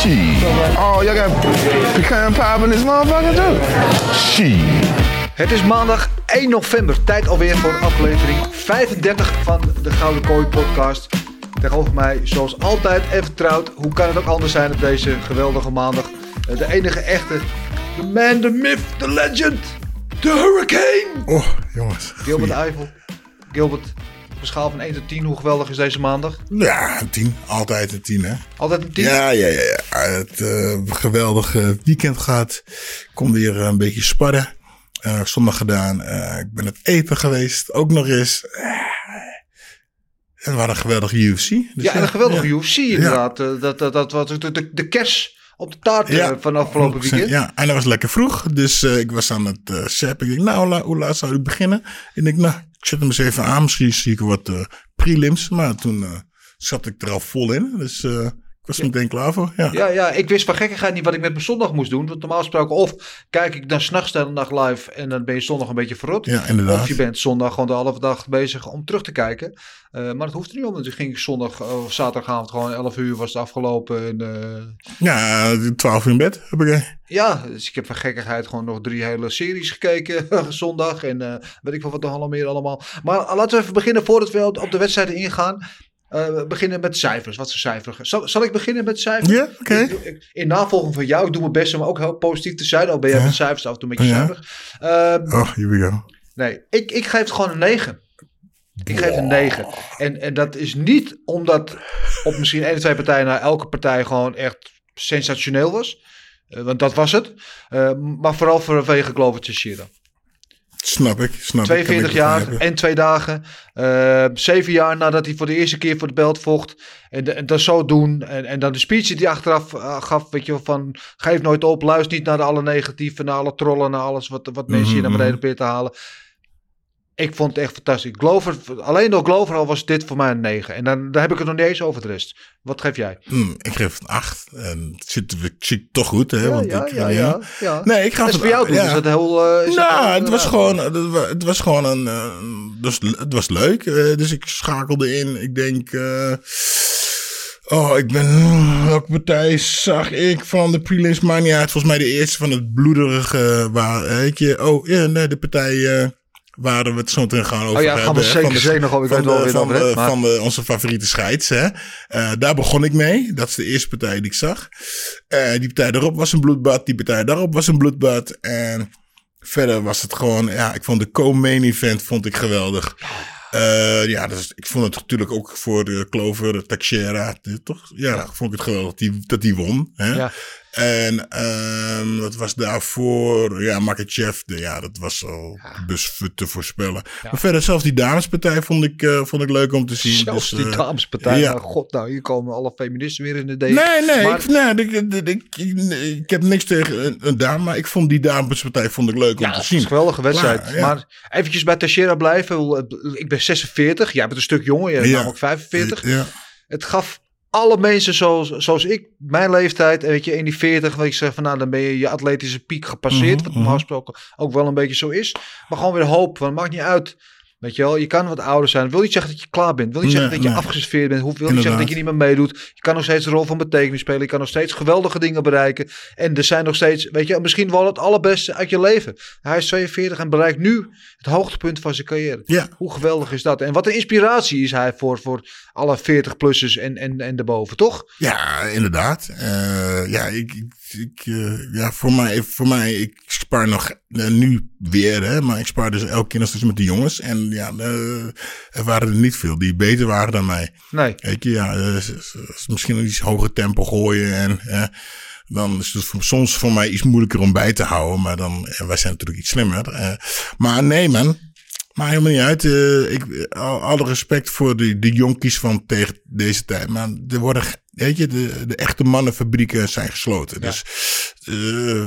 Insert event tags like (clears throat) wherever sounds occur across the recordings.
Shit. Oh, y'all got pecan pie in this motherfucker too? Shit. Het is maandag 1 november. Tijd alweer voor aflevering 35 van de Gouden Kooi podcast. Tegenover mij, zoals altijd en vertrouwd. Hoe kan het ook anders zijn op deze geweldige maandag? Eh, De enige echte, de man, the myth, the legend, the hurricane. Oh, jongens. Gilbert Eiffel. Gilbert, een schaal van 1 tot 10, hoe geweldig is deze maandag? Ja, een tien. Altijd een tien, hè? Altijd een 10? Ja, ja, ja. ja. Het eh, geweldige weekend gehad. Kom weer een beetje sparren. Eh, zondag gedaan. Eh, ik ben het eten geweest. Ook nog eens. Eh, en hadden een geweldige UFC. Dus Ja, en een geweldige ja. UFC inderdaad. Eh, Dat, dat, dat was de, de, de kers op de taart eh, van afgelopen 100%. weekend. Ja, en dat was lekker vroeg. Dus eh, ik was aan het uh, zappen. Ik denk, nou, la- hoe laat zou ik beginnen? Ik denk, nou, ik zet hem eens even aan. Misschien zie ik wat prelims. Maar toen zat ik er al vol in. Dus ik was er meteen klaar voor. Ja. Ja, ja, ik wist van gekkigheid niet wat ik met mijn zondag moest doen. Want normaal gesproken of kijk ik dan s'nachts de dag live en dan ben je zondag een beetje verrot. Ja, inderdaad. Of je bent zondag gewoon de halve dag bezig om terug te kijken. Eh, maar dat hoeft er niet om. Dus ging ik zondag of zaterdagavond gewoon 11 uur was het afgelopen. En, eh, Ja, 12 uur in bed heb ik. ja, dus ik heb van gekkigheid gewoon nog drie hele series gekeken (laughs) zondag. En eh, weet ik wel wat nog allemaal meer allemaal. Maar laten we even beginnen voordat we op de wedstrijden ingaan. Eh, we beginnen met cijfers. Wat voor cijfers? Zal, zal ik beginnen met cijfers? Ja, oké. In navolging van jou, ik doe mijn best om ook heel positief te zijn. Al ben jij Ja. met cijfers af en toe een beetje Ja. zuinig. Ehm, Oh, here we go. nee, ik, ik geef het gewoon een 9. Ik geef een 9. En, en dat is niet omdat op misschien één of twee partijen na elke partij gewoon echt sensationeel was. Eh, want dat was het. Eh, maar vooral vanwege Glover Teixeira. Snap ik, snap ik. 42 Kan ik jaar begrijpen. en twee dagen. Eh, zeven jaar nadat hij voor de eerste keer voor de belt vocht. En, dat zo doen. En, en dan de speech die hij achteraf eh, gaf. Weet je van geef nooit op. Luister niet naar de alle negatieve. Naar alle trollen. Naar alles wat, wat mensen hier naar beneden proberen te halen. Ik vond het echt fantastisch. Glover, alleen door Glover al was dit voor mij een 9. En dan, dan heb ik het nog niet eens over de rest. Wat geef jij? Hm, ik geef een 8. En het zit, het zit toch goed, hè? Ja, want ja, ik, ja, eh, ja, ja. Nee, ik ga het voor jou doen. ja. Is dat heel... eh, is Nou, het was gewoon, het wa- het was gewoon een, eh, dus, het was leuk. dus ik schakelde in. Ik denk, oh, ik ben, hmm, welke partij zag ik van de prelims? Maar niet uit. Volgens mij de eerste van het bloederige, waar, weet je, oh, ja, nee, de partij, waar we het zo meteen gaan over Oh ja, gaan we hebben, hè, zeker van de- zeker nog over. Ik weet wel weer van over van de- onze favoriete scheids. Hè? Eh, daar begon ik mee. Dat is de eerste partij die ik zag. Eh, die partij daarop was een bloedbad. Die partij daarop was een bloedbad. En verder was het gewoon... Ja, ik vond de co-main event vond ik geweldig. Eh, ja, dus ik vond het natuurlijk ook voor de Clover, de Teixeira, toch? Ja, vond ik het geweldig dat die, dat die won. Hè? Ja. En ehm wat was daarvoor? Ja, Makachev, ja, dat was al bus te voorspellen. Maar verder, zelfs die damespartij vond ik, eh, vond ik leuk om te zien. Zelfs Dus, die eh, damespartij. ja. Nou, god, nou, hier komen alle feministen weer in de D. Nee, nee, Maar- ik, nee ik, ik, ik, heb niks tegen een, een dame, maar ik vond die damespartij vond ik leuk Ja, om te zien. een geweldige wedstrijd. Klaar, ja. Maar eventjes bij Teixeira blijven. Ik ben 46, jij bent een stuk jonger, jij bent Ja. namelijk 45. Ja. Het gaf alle mensen zoals, zoals ik, mijn leeftijd, en weet je, in die 40, weet je, zeg van nou, dan ben je je atletische piek gepasseerd. Mhm, wat normaal gesproken ook wel een beetje zo is. Maar gewoon weer hoop, want het maakt niet uit. Weet je wel, je kan wat ouder zijn. Wil niet zeggen dat je klaar bent. Wil niet zeggen Nee, dat je nee. afgeserveerd bent. Wil niet zeggen dat je niet meer meedoet. Je kan nog steeds een rol van betekenis spelen. Je kan nog steeds geweldige dingen bereiken. En er zijn nog steeds, weet je, misschien wel het allerbeste uit je leven. Hij is 42 en bereikt nu het hoogtepunt van zijn carrière. Ja. Hoe geweldig is dat? En wat een inspiratie is hij voor, voor alle 40-plussers en, en, en daarboven, toch? Ja, inderdaad. Eh, ja, ik, ik, ik, eh, ja, voor mij, voor mij, ik spaar nog eh, nu weer, hè, maar ik spaar dus elke keer nog steeds met de jongens. En ja, eh, er waren er niet veel die beter waren dan mij. Nee. Weet je, ja, misschien een iets hoger tempo gooien en dan is het voor- soms voor mij iets moeilijker om bij te houden. Maar dan, wij zijn natuurlijk iets slimmer. maar nee man, Maar helemaal niet uit. Eh, ik, al, alle respect voor de, de jonkies van tegen deze tijd. Maar er worden, weet je, de, de echte mannenfabrieken zijn gesloten. Dus eh,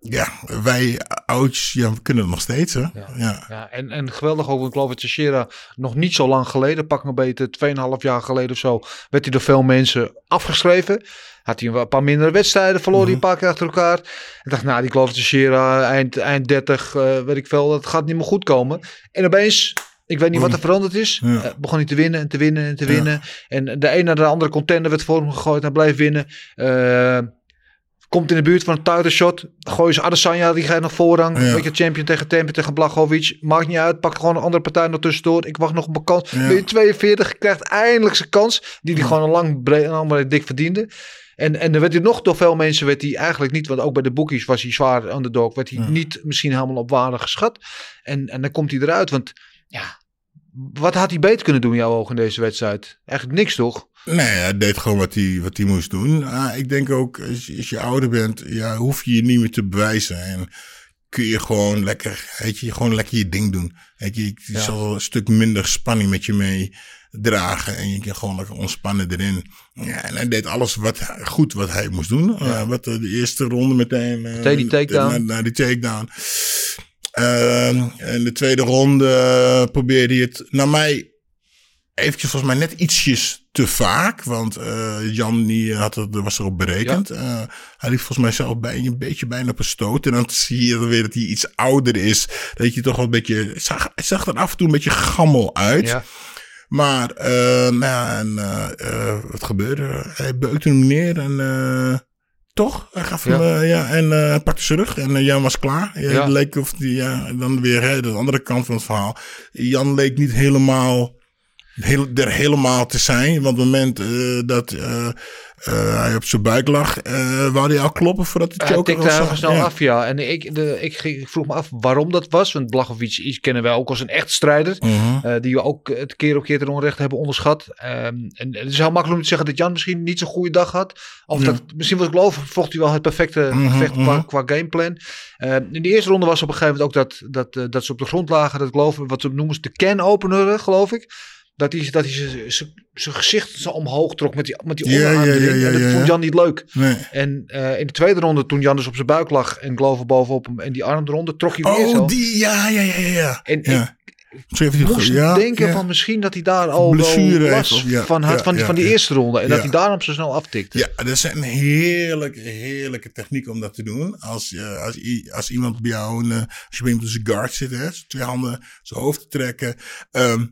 ja, wij ja, we kunnen het nog steeds. Hè? Ja. Ja, en, en geweldig ook, ik geloof dat Teixeira nog niet zo lang geleden, pak een beetje 2,5 jaar geleden of zo, werd hij door veel mensen afgeschreven. Had hij een paar mindere wedstrijden, verloor hij een paar keer achter elkaar. Ik dacht, nou, die geloof Teixeira, eind, eind 30, eh, weet ik veel, dat gaat niet meer goed komen. En opeens, ik weet niet wat er veranderd is, Ja. eh, begon hij te winnen en te winnen en te winnen. En de een naar de andere contender werd voor hem gegooid, hij bleef winnen. Eh, Komt in de buurt van een titleshot. Gooi ze Adesanya, die gaat nog voorrang. Ja. Weet je, champion tegen Tempe, tegen Blachowicz. Maakt niet uit, pak gewoon een andere partij nog tussendoor. Ik wacht nog op mijn kans. Ja. Ben je 42, je krijgt eindelijk zijn kans. Die hij gewoon een lang, breed, en lang dik verdiende. En, en dan werd hij nog door veel mensen, werd hij eigenlijk niet, want ook bij de boekies was hij zwaar underdog, werd hij niet misschien helemaal op waarde geschat. En, en dan komt hij eruit, want ja, wat had hij beter kunnen doen in jouw ogen in deze wedstrijd? Eigenlijk niks toch? Nee, hij deed gewoon wat hij, wat hij moest doen. Ah, ik denk ook, als, je- als je ouder bent, ja, hoef je je niet meer te bewijzen. En kun je gewoon lekker, weet je, gewoon lekker je ding doen. Weet je, je zal een stuk minder spanning met je mee dragen. En je kan gewoon lekker ontspannen erin. Ja, en hij deed alles wat, goed wat hij moest doen. Eh, wat de, de eerste ronde meteen. eh, Meteen die takedown. Naar, naar die takedown. En de tweede ronde eh, probeerde hij het, naar mij, eventjes volgens mij net ietsjes te vaak. Want eh, Jan die had het, was erop berekend. Eh, hij liep volgens mij zelf bij, een beetje bijna op een stoot. En dan zie je dan weer dat hij iets ouder is. Dat je toch wel een beetje... Het zag, het zag er af en toe een beetje gammel uit. Ja. Maar, eh, nou ja, en, wat gebeurde? Hij beukte hem neer en... toch? Hij gaf hem, Ja. ja, en pakte terug. En eh, Jan was klaar. Het leek of die, ja, en dan weer hè, de andere kant van het verhaal. Jan leek niet helemaal, heel, er helemaal te zijn. Want op het moment eh, dat eh, eh, hij op zijn buik lag, wou hij al kloppen voordat de Hij choker tikte was. heel snel Ja. af, ja. En ik, de, ik, ik vroeg me af waarom dat was. Want Blachowicz kennen wij ook als een echt strijder. Mhm. die we ook het keer op keer ten onrecht hebben onderschat. Ehm, en het is heel makkelijk om te zeggen dat Jan misschien niet zo'n goede dag had. Of dat, misschien wat ik geloof, vocht hij wel het perfecte Mhm, gevecht qua, mhm. qua gameplan. Ehm, in de eerste ronde was op een gegeven moment ook dat, dat, dat ze op de grond lagen. Dat ik geloof, wat ze noemen ze de can opener, geloof ik. Dat hij, dat hij zijn- gezicht zo omhoog trok met die, met die Ja, en dat vond ja. Jan niet leuk. Nee. En eh, in de tweede ronde, toen Jan dus op zijn buik lag en Glover bovenop hem en die arm eronder, trok hij weer zo. Oh, die, ja, ja, ja, ja. En het moest denken van misschien dat hij daar al Blessure ja, van had van, van die eerste ronde. En dat hij daarom zo snel aftikte. Ja, dat is een heerlijke, heerlijke techniek om dat te doen. Als, je als, i- als iemand bij jou, een, eh, als je bij iemand zijn guard zit, hè, twee handen, zijn hoofd te trekken. Ehm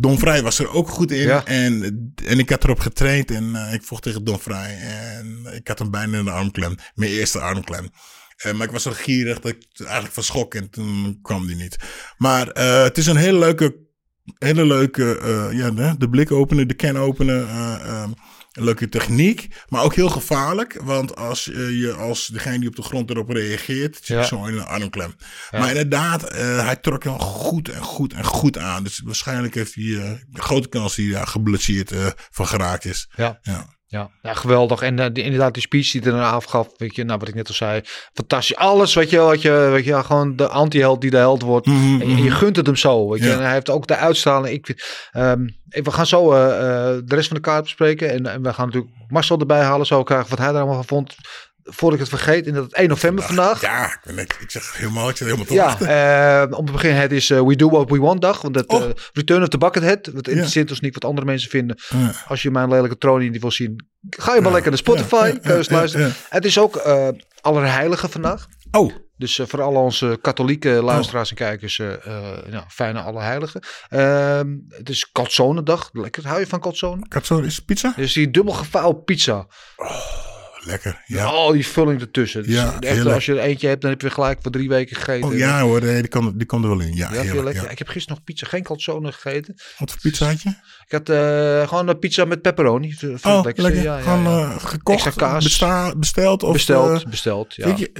Don Vrij was er ook goed in. Ja. En, en ik had erop getraind en eh, ik vocht tegen Don Vrij. En ik had hem bijna in de armklem. Mijn eerste armklem. Eh, maar ik was zo gierig dat ik eigenlijk van schok en toen kwam die niet. Maar eh, het is een hele leuke, hele leuke, ja, de, de blik openen, de can openen. eh, ehm, een leuke techniek, maar ook heel gevaarlijk. Want als eh, je als degene die op de grond erop reageert, zit Ja. zo in een armklem. Maar inderdaad, eh, hij trok hem goed en goed en goed aan. Dus waarschijnlijk heeft hij een grote kans dat hij daar geblesseerd van geraakt is. Ja. Ja. Ja, ja geweldig. En eh, die, inderdaad, die speech die hij daarna afgaf, weet je, nou wat ik net al zei, fantastisch. Alles, weet je, wel, wat je, weet je, gewoon de anti-held die de held wordt. Mhm, En je, je gunt het hem zo, weet je. Ja. En hij heeft ook de uitstraling. Ik, ehm, we gaan zo eh, eh, de rest van de kaart bespreken. En, en we gaan natuurlijk Marcel erbij halen, zo krijgen wat hij er allemaal van vond. Voordat ik het vergeet, in dat 1 november vandaag. Ja, ik, ben, ik, zeg helemaal, ik zit helemaal te Ja, eh, om te beginnen, het is eh, We Do What We Want dag. Want dat Oh. eh, Return of the Buckethead. Wat interesseert ons niet wat andere mensen vinden. Ja. Als je mijn lelijke troon niet wil zien, ga je maar lekker naar Spotify. ja, ja, kan je eens ja, luisteren. ja. Het is ook eh Allerheilige vandaag. Oh, Dus voor al onze katholieke luisteraars en kijkers, nou, fijne Allerheiligen. Ehm het is calzone-dag. Lekker. Hou je van calzone? katso is het pizza? Dus die dubbel gevouwen pizza. Lekker, ja. Al die vulling ertussen. Dus Ja, echt, als je er eentje hebt, dan heb je gelijk voor drie weken gegeten. Oh ja hoor, die, kan, die kan er wel in. Ja, heerlijk, lekker? ja. Ik heb gisteren nog pizza, geen calzone gegeten. Wat voor pizza had je? Ik had eh, gewoon een pizza met pepperoni. Oh, lekkerste. lekker. Ja, ja, Gewoon eh, gekocht, kaas. besta- besteld? Of, besteld, eh, besteld. Ja. Weet je,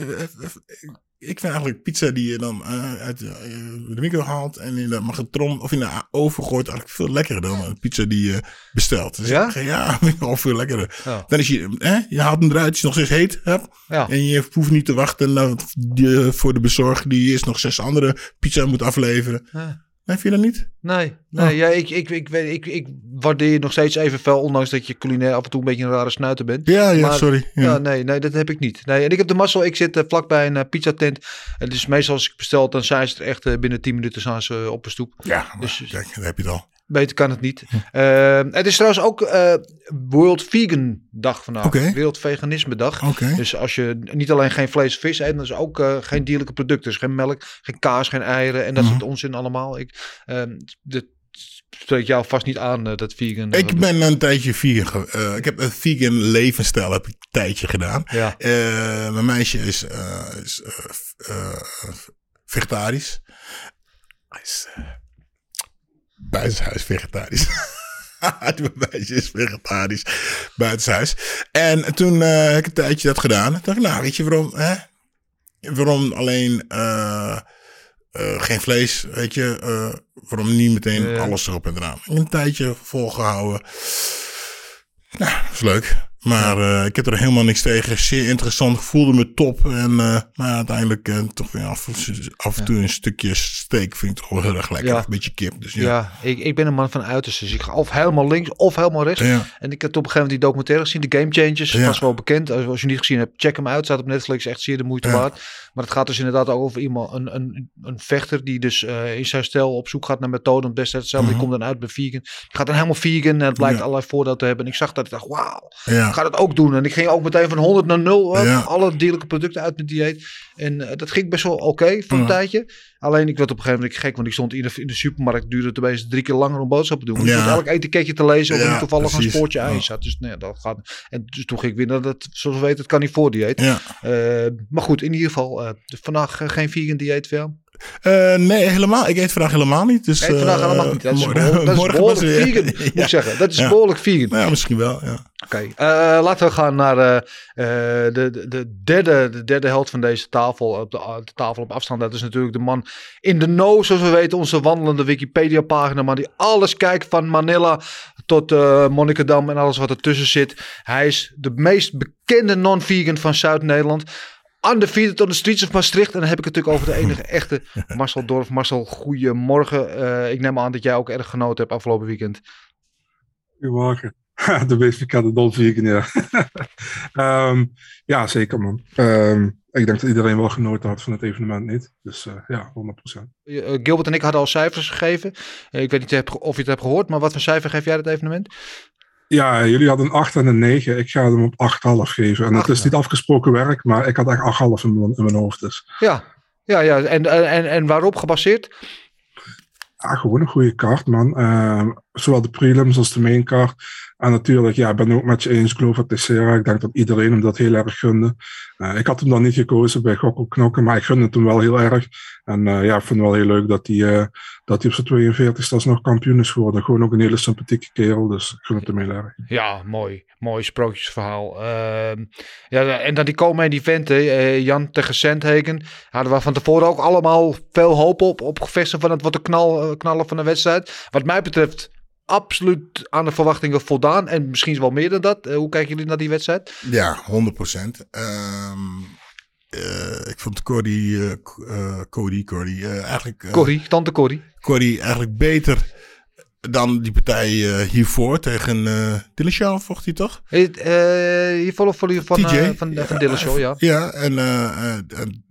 ik vind eigenlijk pizza die je dan eh, uit de, eh, de micro haalt en in de magnetron of in de oven gooit eigenlijk veel lekkerder dan een pizza die je bestelt. Dus Ja? ik- ja, (laughs) wel veel lekkerder. Ja. Dan is je, hè, je haalt hem eruit, is nog steeds heet. Hè, Ja. En je hoeft niet te wachten die, voor de bezorger die eerst nog zes andere pizza moet afleveren. Ja. Nee, vind je dat niet? Nee, nee Oh. ja, ik, ik, ik, weet, ik, ik waardeer je nog steeds evenveel, ondanks dat je culinair af en toe een beetje een rare snuiter bent. Ja, ja, Maar- sorry. Ja. Ja. nee, nee, dat heb ik niet. Nee, en ik heb de mazzel, ik zit eh, vlakbij een eh, pizzatent. En dus meestal als ik bestel, dan zijn ze er echt eh, binnen 10 minuten ze, op een stoep. Ja, maar Dus- kijk, daar heb je het al. Beter kan het niet. Eh, het is trouwens ook eh, World Vegan Dag vandaag. Wereld Veganisme Dag. Dus als je niet alleen geen vlees vis eet, dan is ook eh, geen dierlijke producten. Dus geen melk, geen kaas, geen eieren en dat Mhm. soort onzin allemaal. Ik, ehm dat spreekt jou vast niet aan, eh, dat vegan. Ik ben een tijdje vegan. ik heb een vegan levensstijl heb ik een tijdje gedaan. Ja. Mijn meisje is, is vegetarisch. Hij is buitenshuis vegetarisch. mijn meisje is vegetarisch buitenshuis. En toen eh, heb ik een tijdje dat gedaan. Toen dacht ik, nou, weet je waarom? Hè? Waarom alleen eh, eh, geen vlees, weet je? waarom niet meteen alles erop en eraan? Ik heb een tijdje volgehouden. Nou, dat is leuk. Maar eh, ik heb er helemaal niks tegen. Zeer interessant. Voelde me top. En, eh, maar uiteindelijk eh, toch weer af, af en toe een stukje steak vind ik toch wel heel erg lekker. Ja. Een beetje kip. Dus ja. Ja, ik, ik ben een man van uiterste. Dus ik ga of helemaal links of helemaal rechts. En ik heb op een gegeven moment die documentaire gezien, de Game Changers. Was wel bekend. Als, als je niet gezien hebt, check hem uit. Staat op Netflix, echt zeer de moeite waard. Maar het gaat dus inderdaad ook over iemand, een, een, een vechter die dus eh, in zijn stijl op zoek gaat naar methoden om destijds hetzelfde. Die komt dan uit bij vegan. Die gaat dan helemaal vegan en het blijkt Mhm. Ja. allerlei voordelen te hebben. En ik zag dat ik dacht, wauw, Ja. ik ga dat ook doen. En ik ging ook meteen van 100 naar 0. hè, Ja. Alle dierlijke producten uit mijn dieet. En eh, dat ging best wel oké voor een tijdje. Alleen ik werd op een gegeven moment gek, want ik stond in de, in de supermarkt. Duurde het opeens drie keer langer om boodschappen te doen. Ik Ja. stond elk etiketje te lezen of Ja, toevallig precies. een spoortje zat. Dus nee, dat gaat. En dus toen ging ik weer naar dat, zoals we weten, het kan niet voor dieet. Ja. Eh, maar goed, in ieder geval, dus vandaag eh, geen vegan dieet veel. Eh, nee, helemaal. Ik eet vandaag helemaal niet. Dus, vandaag eh, helemaal niet. Dat is, morgen- (laughs) behoorlijk- dat is behoorlijk vegan, moet ik zeggen. Dat is Ja. behoorlijk vegan. Ja, misschien wel. Ja. Oké, eh, laten we gaan naar eh, eh, de, de, de, derde, de derde held van deze tafel. Op de, de tafel op afstand. Dat is natuurlijk de man in de know, zoals we weten. Onze wandelende Wikipedia-pagina. Maar die alles kijkt van Manila tot eh Monnikendam en alles wat ertussen zit. Hij is de meest bekende non-vegan van Zuid-Nederland. Undefeated on the streets of Maastricht. En dan heb ik het natuurlijk over de enige (laughs) echte Marcel Dorf. Marcel, goedemorgen. Eh ik neem aan dat jij ook erg genoten hebt afgelopen weekend. Goedemorgen. (laughs) De meest bekende dolvegan, ja. (laughs) Ehm, ja, zeker man. Ehm, ik denk dat iedereen wel genoten had van het evenement niet. Dus eh, ja, 100%. Eh, Gilbert en ik hadden al cijfers gegeven. Ik weet niet of je het hebt gehoord, maar wat voor cijfer geef jij het evenement? Ja, jullie hadden een 8 en een 9. Ik ga hem op 8,5 geven. En het is niet afgesproken werk, maar ik had echt 8,5 in, mijn- in mijn hoofd. Dus Ja, ja, ja. En, en, en waarop gebaseerd? ja, gewoon een goede kaart, man. Ehm, zowel de prelims als de main kaart. En natuurlijk, ja, ik ben ook met je eens, Glover Teixeira. Ik denk dat iedereen hem dat heel erg gunde. Eh, ik had hem dan niet gekozen bij Gokkel Knokken, maar ik gunde het hem wel heel erg. En eh, ja, ik vind het wel heel leuk dat hij, eh, dat hij op zijn 42 alsnog kampioen is geworden. Gewoon ook een hele sympathieke kerel, dus ik gun het hem heel erg. Ja, mooi. Mooi sprookjesverhaal. Ehm, ja, en dan die komen eventen. eh Jan tegen Sandhagen. Hadden we van tevoren ook allemaal veel hoop op. Op van het wat de knal, knallen van de wedstrijd. Wat mij betreft absoluut aan de verwachtingen voldaan. En misschien wel meer dan dat. Eh, hoe kijken jullie naar die wedstrijd? Ja, 100 procent. ik vond Cody, eh, K- eh, Cody, Cody, eh, eigenlijk, eh, Corrie, tante Corrie. Cody eigenlijk beter dan die partij eh, hiervoor tegen uh, Dillashaw, vocht hij toch? Eh, eh, hier volgt voor jullie van, TJ. eh, van, van Dillashaw, ja. Ja, en, eh, eh, en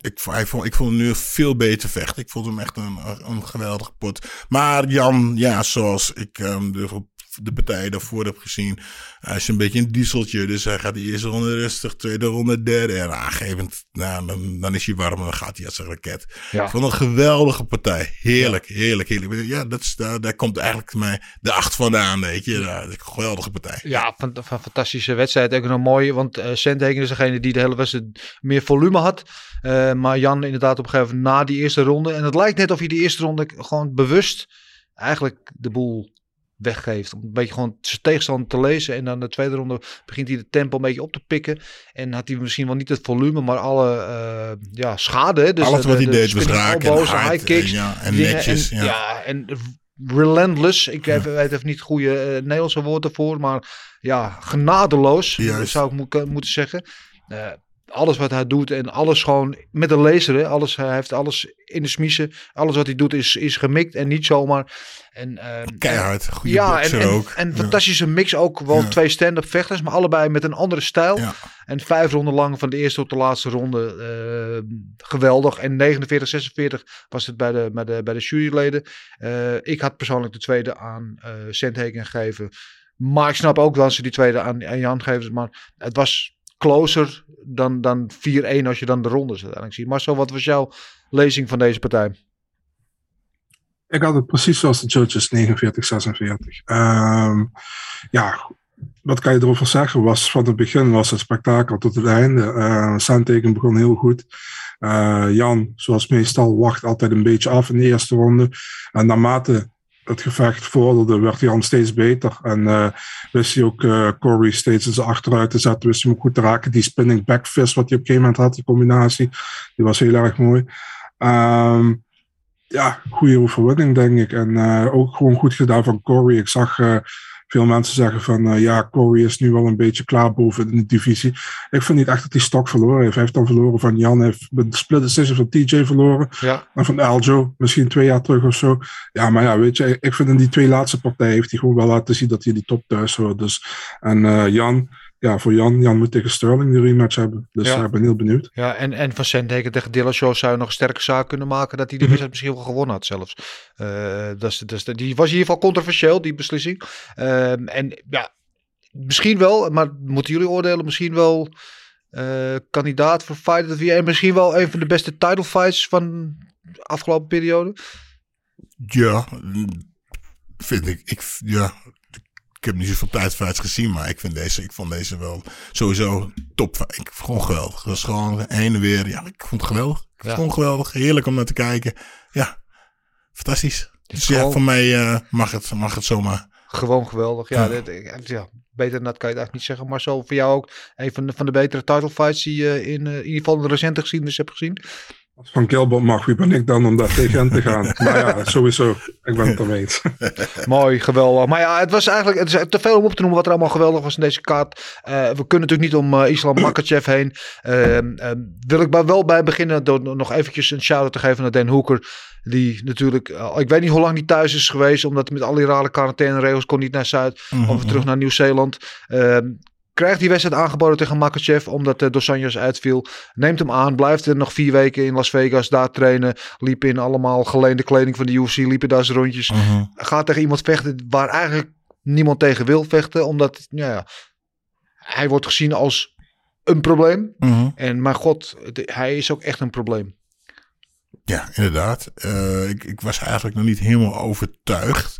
ik, hij vond, ik vond hem nu veel beter vechten. Ik vond hem echt een, een geweldige pot. Maar Jan, ja, zoals ik um, de, de partij daarvoor heb gezien, hij is een beetje een dieseltje. Dus hij gaat de eerste ronde rustig, tweede ronde, derde. En aangegeven, nou, dan, dan is hij warm en dan gaat hij als een raket. Ja. Ik vond een geweldige partij. Heerlijk, heerlijk, heerlijk. Ja, dat is, daar, daar komt eigenlijk mij de acht vandaan, weet je. Ja, een geweldige partij. Ja, van, van fantastische wedstrijd. Ook nog mooi, want uh, is degene die de hele wedstrijd meer volume had. Uh, maar Jan inderdaad op een gegeven moment na die eerste ronde. En het lijkt net of hij die eerste ronde gewoon bewust eigenlijk de boel weggeeft. Om een beetje gewoon zijn tegenstander te lezen. En dan de tweede ronde begint hij de tempo een beetje op te pikken. En had hij misschien wel niet het volume, maar alle uh, ja, schade. Dus Alles de, wat hij de, deed was raken elbows, en hard high kicks. en, ja, en netjes. En, ja. ja, en relentless. Ik heb, weet even niet goede uh, Nederlandse woord ervoor, maar ja, genadeloos Juist. zou ik mo moeten zeggen. Uh, alles wat hij doet en alles gewoon met een laser. Hè, alles, hij heeft alles in de smiezen. Alles wat hij doet is, is gemikt en niet zomaar. En, ehm, Keihard, goede ja, en, en, ook. en Ja. fantastische mix ook. Wel Ja. twee stand-up vechters, maar allebei met een andere stijl. Ja. En vijf ronden lang van de eerste tot de laatste ronde. eh, geweldig. En 49, 46 was het bij de, bij de, bij de juryleden. Eh, ik had persoonlijk de tweede aan Sandhagen gegeven. Maar ik snap ook dat ze die tweede aan, aan Jan geven. Maar het was closer dan, dan 4-1 als je dan de rondes uiteindelijk ziet. Marcel, wat was jouw lezing van deze partij? Ik had het precies zoals de judges, 49, 46. Ehm, ja, wat kan je erover zeggen? Was, van het begin was het spektakel tot het einde. Uh, begon heel goed. Eh, Jan, zoals meestal, wacht altijd een beetje af in de eerste ronde. En naarmate het gevecht vorderde, werd Jan steeds beter. En eh, wist hij ook eh, Corey steeds eens achteruit te zetten. Wist hij hem goed te raken. Die spinning back fist wat hij op een gegeven moment had, die combinatie, die was heel erg mooi. Ehm, ja, goede overwinning, denk ik. En uh, ook gewoon goed gedaan van Corey. Ik zag uh, veel mensen zeggen van uh, ja, Corey is nu wel een beetje klaar boven in de divisie. Ik vind niet echt dat hij stok verloren heeft. Hij heeft dan verloren van Jan, hij heeft met de split decision van TJ verloren. Ja. En van Aljo, misschien twee jaar terug of zo. Ja, maar ja, weet je, ik vind in die twee laatste partijen heeft hij gewoon wel laten zien dat hij die top thuis hoort. Dus, en Jan, ja, voor Jan, Jan moet tegen Sterling de rematch hebben. Dus Ja. ik ben heel benieuwd. Ja, en, en van Sandhagen tegen Dillashaw zou je nog een sterke zaak kunnen maken dat hij de Mhm. wedstrijd misschien wel gewonnen had zelfs. Eh, dat is, dat is, die was in ieder geval controversieel, die beslissing. Ehm, en ja, misschien wel, maar moeten jullie oordelen, misschien wel eh, kandidaat voor Fight of the Year en misschien wel een van de beste title fights van de afgelopen periode. Ja, mm, vind ik. ik ja, ik heb niet zoveel tijdfights gezien, maar ik, vind deze, ik vond deze wel sowieso top. Ik vond gewoon geweldig. Het was gewoon heen en weer. Ja, ik vond het geweldig. Ik vond het geweldig. Heerlijk om naar te kijken. Ja, fantastisch. is Dus ja, voor mij eh, mag, het, mag het zomaar. Gewoon geweldig. Ja, Ja. dit- ja, beter dan dat kan je het eigenlijk niet zeggen. Maar zo voor jou ook een van de, van de betere title fights die je in, eh, in ieder geval de recente geschiedenis hebt gezien. Als Van Gilbert mag, wie ben ik dan om daar tegen hen te gaan? maar (laughs) ja, sowieso. Ik ben het ermee eens. (laughs) Mooi, geweldig. Maar ja, het was eigenlijk het is te veel om op te noemen wat er allemaal geweldig was in deze kaart. Eh, we kunnen natuurlijk niet om eh, Islam Makachev heen. Ehm, ehm, wil ik maar wel bij beginnen door nog eventjes een shout-out te geven naar Dan Hoeker. Die natuurlijk, eh, ik weet niet hoe lang die thuis is geweest. Omdat met al die rare quarantaineregels kon niet naar Zuid. Of terug naar Nieuw-Zeeland. Krijgt die wedstrijd aangeboden tegen Makachev. Omdat uh, Dos Anjos uitviel. Neemt hem aan. Blijft er nog vier weken in Las Vegas. Daar trainen. Liep in allemaal geleende kleding van de UFC. Liepen daar zijn rondjes gaat tegen iemand vechten waar eigenlijk niemand tegen wil vechten. Omdat ja, ja, hij wordt gezien als een probleem. Mhm. En maar god, hij is ook echt een probleem. Ja, inderdaad. Eh, ik, ik was eigenlijk nog niet helemaal overtuigd.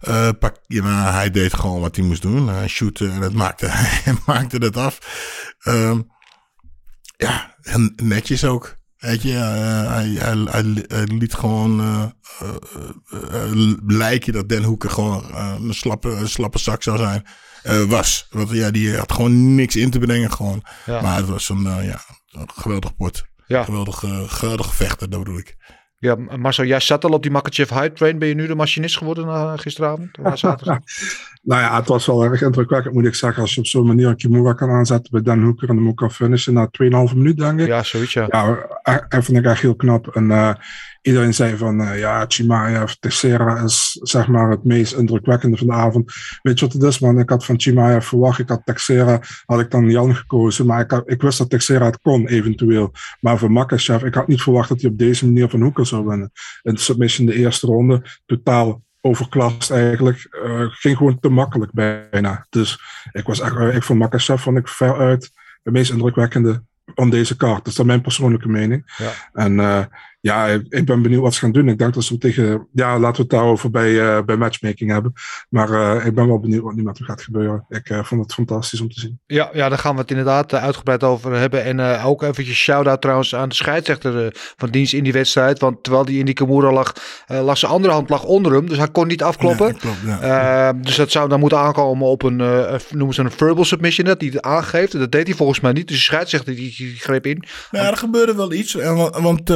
Eh, pak, ja, maar hij deed gewoon wat hij moest doen. Hij shootte en het maakte, (laughs) hij maakte het af. Ehm, ja, en netjes ook. Weet je, eh, hij, hij, hij, hij liet gewoon lijken dat Den Hoeker gewoon een, slappe, een slappe zak zou zijn. Was. Want ja, die had gewoon niks in te brengen gewoon. Ja. Maar het was een, ja, een geweldig pot. Ja. Geweldig, eh, geweldig vechter, dat bedoel ik. Ja, Marcel, jij zat al op die Makachev hype train. Ben je nu de machinist geworden na gisteravond? Na zaterdag? (laughs) Nou ja, het was wel erg indrukwekkend, moet ik zeggen. Als je op zo'n manier een Kimura kan aanzetten bij Dan Hoeker en hem ook kan finishen na 2,5 minuut, denk ik. ja, zoiets ja. Ja, eh, dat vond ik echt heel knap. En eh, iedereen zei van, eh, ja, Chimaev, Teixeira is zeg maar het meest indrukwekkende van de avond. Weet je wat het is, man? Ik had van Chimaev verwacht, ik had Teixeira, had ik dan Jan gekozen. Maar ik, had- ik wist dat Teixeira het kon, eventueel. Maar voor Makachev, ik had niet verwacht dat hij op deze manier van Hoeker zou winnen. In de submission de eerste ronde, totaal overklast eigenlijk. Eh, ging gewoon te makkelijk bijna. Dus ik was echt, eh, ik vond Makachev vond ik veruit de meest indrukwekkende van deze kaart. Dat is dan mijn persoonlijke mening. Ja. En eh, ja, ik, ben benieuwd wat ze gaan doen. Ik denk dat ze hem tegen, ja, laten we het daarover bij, eh, bij matchmaking hebben. Maar eh, ik ben wel benieuwd wat nu met hem gaat gebeuren. Ik eh, vond het fantastisch om te zien. Ja, ja, daar gaan we het inderdaad uitgebreid over hebben. En eh, ook eventjes shout-out trouwens aan de scheidsrechter eh, van dienst in die wedstrijd. Want terwijl die in die Kimura lag, eh, lag zijn andere hand lag onder hem. Dus hij kon niet afkloppen. Ja, klopt, ja. Eh, dus dat zou dan moeten aankomen op een, eh, noemen ze een verbal submission, dat hij het aangeeft. En dat deed hij volgens mij niet. Dus de scheidsrechter die, die greep in. Ja, er gebeurde wel iets. Want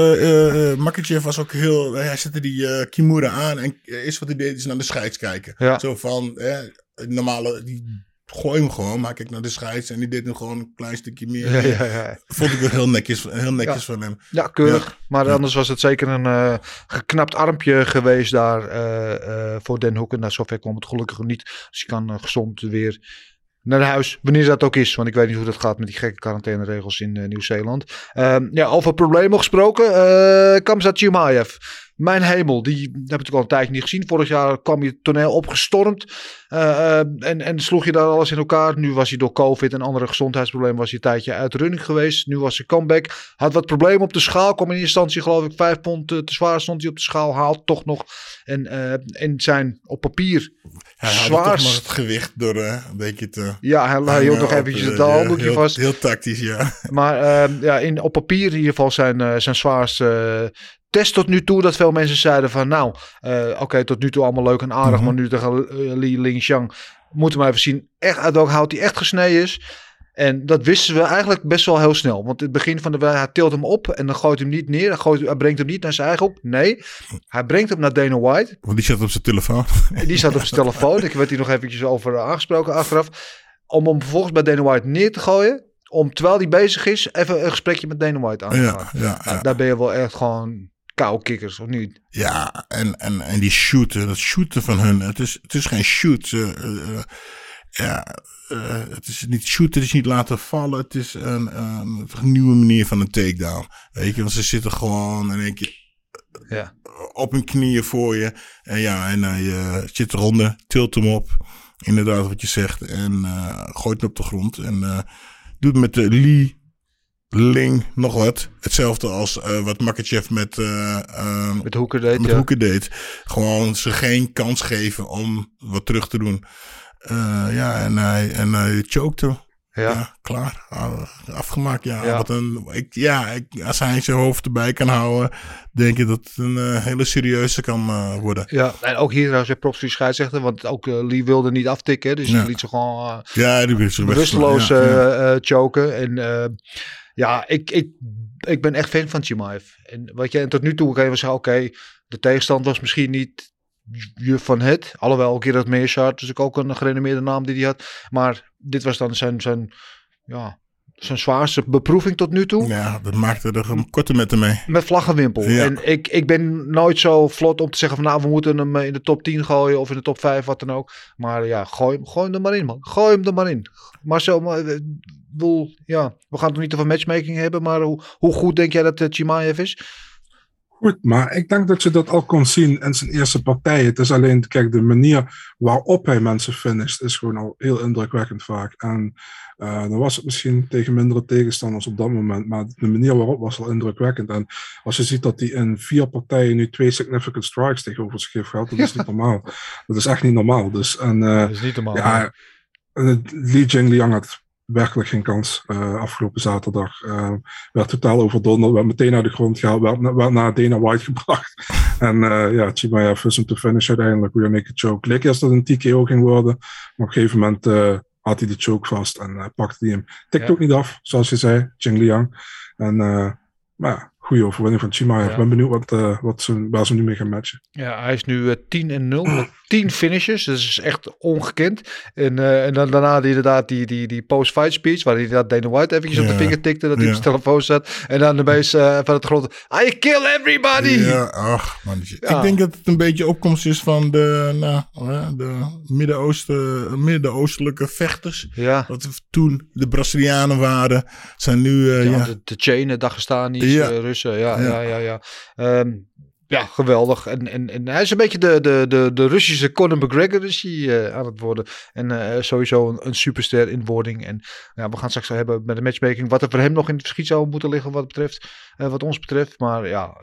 eh eh, Makachev was ook heel... Hij zette die eh, Kimura aan. En eerst wat hij deed is naar de scheids kijken. Ja. Zo van... Eh, normale... Die gooi hem gewoon. Maar kijk naar de scheids en die deed hem gewoon een klein stukje meer. Ja, ja, ja. Vond ik wel heel netjes, heel netjes van hem. Ja, keurig. Maar anders was het zeker een eh, geknapt armpje geweest daar eh, eh, voor Den Hoeken. Nou, zover kwam het gelukkig niet. Dus je kan eh, gezond weer naar huis, wanneer dat ook is. Want ik weet niet hoe dat gaat met die gekke quarantaineregels in eh, Nieuw-Zeeland. Ehm, ja, over problemen gesproken. eh Kamzat Chimaev. Mijn hemel, die heb ik natuurlijk al een tijdje niet gezien. Vorig jaar kwam je het toneel opgestormd. eh, eh, en, en sloeg je daar alles in elkaar. Nu was hij door COVID en andere gezondheidsproblemen was hij een tijdje uit running geweest. Nu was zijn comeback. Had wat problemen op de schaal. Kwam in eerste instantie geloof ik vijf pond eh, te zwaar stond hij op de schaal. Haalt toch nog. En, eh, en zijn op papier Hij het gewicht door eh, een beetje te... Ja, hij, hij hield nog eventjes het handdoekje heel, vast. Heel tactisch, ja. Maar ja, in, op papier in ieder geval zijn, zijn zwaarste test tot nu toe. Dat veel mensen zeiden van nou, eh, oké, tot nu toe allemaal leuk en aardig. Mhm. Maar nu tegen eh, Li Lingxiang moeten we maar even zien echt uit welk hout hij echt gesneden is. En dat wisten we eigenlijk best wel heel snel. Want in het begin van de wedstrijd, hij tilt hem op en dan gooit hij hem niet neer. Hij, gooit, hij brengt hem niet naar zijn eigen op. Nee, hij brengt hem naar Dana White. Want die zat op zijn telefoon. En die zat op zijn telefoon. Ik werd hier nog eventjes over aangesproken achteraf. Om hem vervolgens bij Dana White neer te gooien. Om terwijl hij bezig is, even een gesprekje met Dana White aan te gaan. Ja, ja, Nou, ja. daar ben je wel echt gewoon kou kikkers, of niet? Ja, en, en, en die shooten, dat shooten van hun, het is, het is geen shoot. eh, eh, ja, eh, het is niet shoot, het is niet laten vallen. Het is een, een nieuwe manier van een takedown. Weet je, want ze zitten gewoon in één keer Ja. op hun knieën voor je. En ja, en hij eh, zit eronder, tilt hem op. Inderdaad, wat je zegt. En gooit hem op de grond. En doet met de Lee Ling nog wat. Hetzelfde als eh, wat Makachev met, eh, eh, Met Hoeker deed, met ja. Hoeken deed. Gewoon ze geen kans geven om wat terug te doen. Ja, en hij, en hij chokte. Ja. Ja, klaar. Ah, Afgemaakt, ja. Ja. Wat een, ik, ja ik, als hij zijn hoofd erbij kan houden, denk ik dat het een hele serieuze kan worden. Ja, en ook hier trouwens weer props die scheidsrechter, want ook Lee wilde niet aftikken, dus Ja. die liet ze gewoon Ja, die bewusteloos choken. En ja, ik, ik, ik ben echt fan van Chimaev. En wat je, en tot nu toe kan je oké, de tegenstand was misschien niet je van het. Alhoewel, ook hier dat Meerschaert, dus ook een gerenommeerde naam die hij had. Maar dit was dan zijn, zijn, ja, zijn zwaarste beproeving tot nu toe. Ja, dat maakte er een korte met hem mee. Met vlaggenwimpel. Ja. En ik, ik ben nooit zo vlot om te zeggen van nou, we moeten hem eh, in de top 10 gooien of in de top 5, wat dan ook. Maar ja, gooi, hem- gooi hem er maar in, man. Gooi hem er maar in. Marcel, maar, eh, bedoel, ja, we gaan het nog niet over matchmaking hebben, maar hoe, hoe goed denk jij dat uh, Chimaev is? Goed, maar ik denk dat je dat al kon zien in zijn eerste partij. Het is alleen, kijk, de manier waarop hij mensen finisht is gewoon al heel indrukwekkend vaak. En eh, dan was het misschien tegen mindere tegenstanders op dat moment, maar de manier waarop was al indrukwekkend. En als je ziet dat hij in vier partijen nu twee significant strikes tegenover zich heeft gehad, dat is (laughs) niet normaal. Dat is echt niet normaal. Dus, en, eh, Dat is niet normaal. ja, Li Jingliang had werkelijk geen kans uh, afgelopen zaterdag. Uh, werd totaal overdonderd, werd meteen naar de grond gehaald, werd, werd naar Dana White (laughs) gebracht. en uh, ja, Chimaev is hem te finish uiteindelijk, weer naked choke. Leek eerst dat het een TKO ging worden, maar op een gegeven moment uh, had hij de choke vast en pakte hij hem. Tikt ja. ook niet af, zoals je zei, Jingliang. En maar ja, goede overwinning van Chimaev. Ik ja. ben benieuwd wat, uh, wat ze, waar ze nu mee gaan matchen. Ja, hij is nu uh, 10 en 0 met 10 finishes. Dat is echt ongekend. En, uh, en dan daarna die, inderdaad die, die, die post-fight speech, waar hij inderdaad Dana White eventjes op de vinger tikte, dat hij ja. op zijn telefoon zat. En dan de meest uh, van het grond, I kill everybody! Ja, ach man. Ik denk dat het een beetje opkomst is van de, nou, de Midden-Oosten, Midden-Oostelijke vechters. Ja. Wat toen de Brazilianen waren, zijn nu... ja, ja. De, de Chainen, Dagestani's, ja. Russen, ja, ja, ja, ja. ja. Um, ja, geweldig. En, en, en hij is een beetje de, de, de, de Russische Conor McGregor is hij, uh, aan het worden. En uh, sowieso een, een superster in wording. En ja, we gaan straks hebben met de matchmaking wat er voor hem nog in het verschiet zou moeten liggen wat, betreft, uh, wat ons betreft. Maar ja,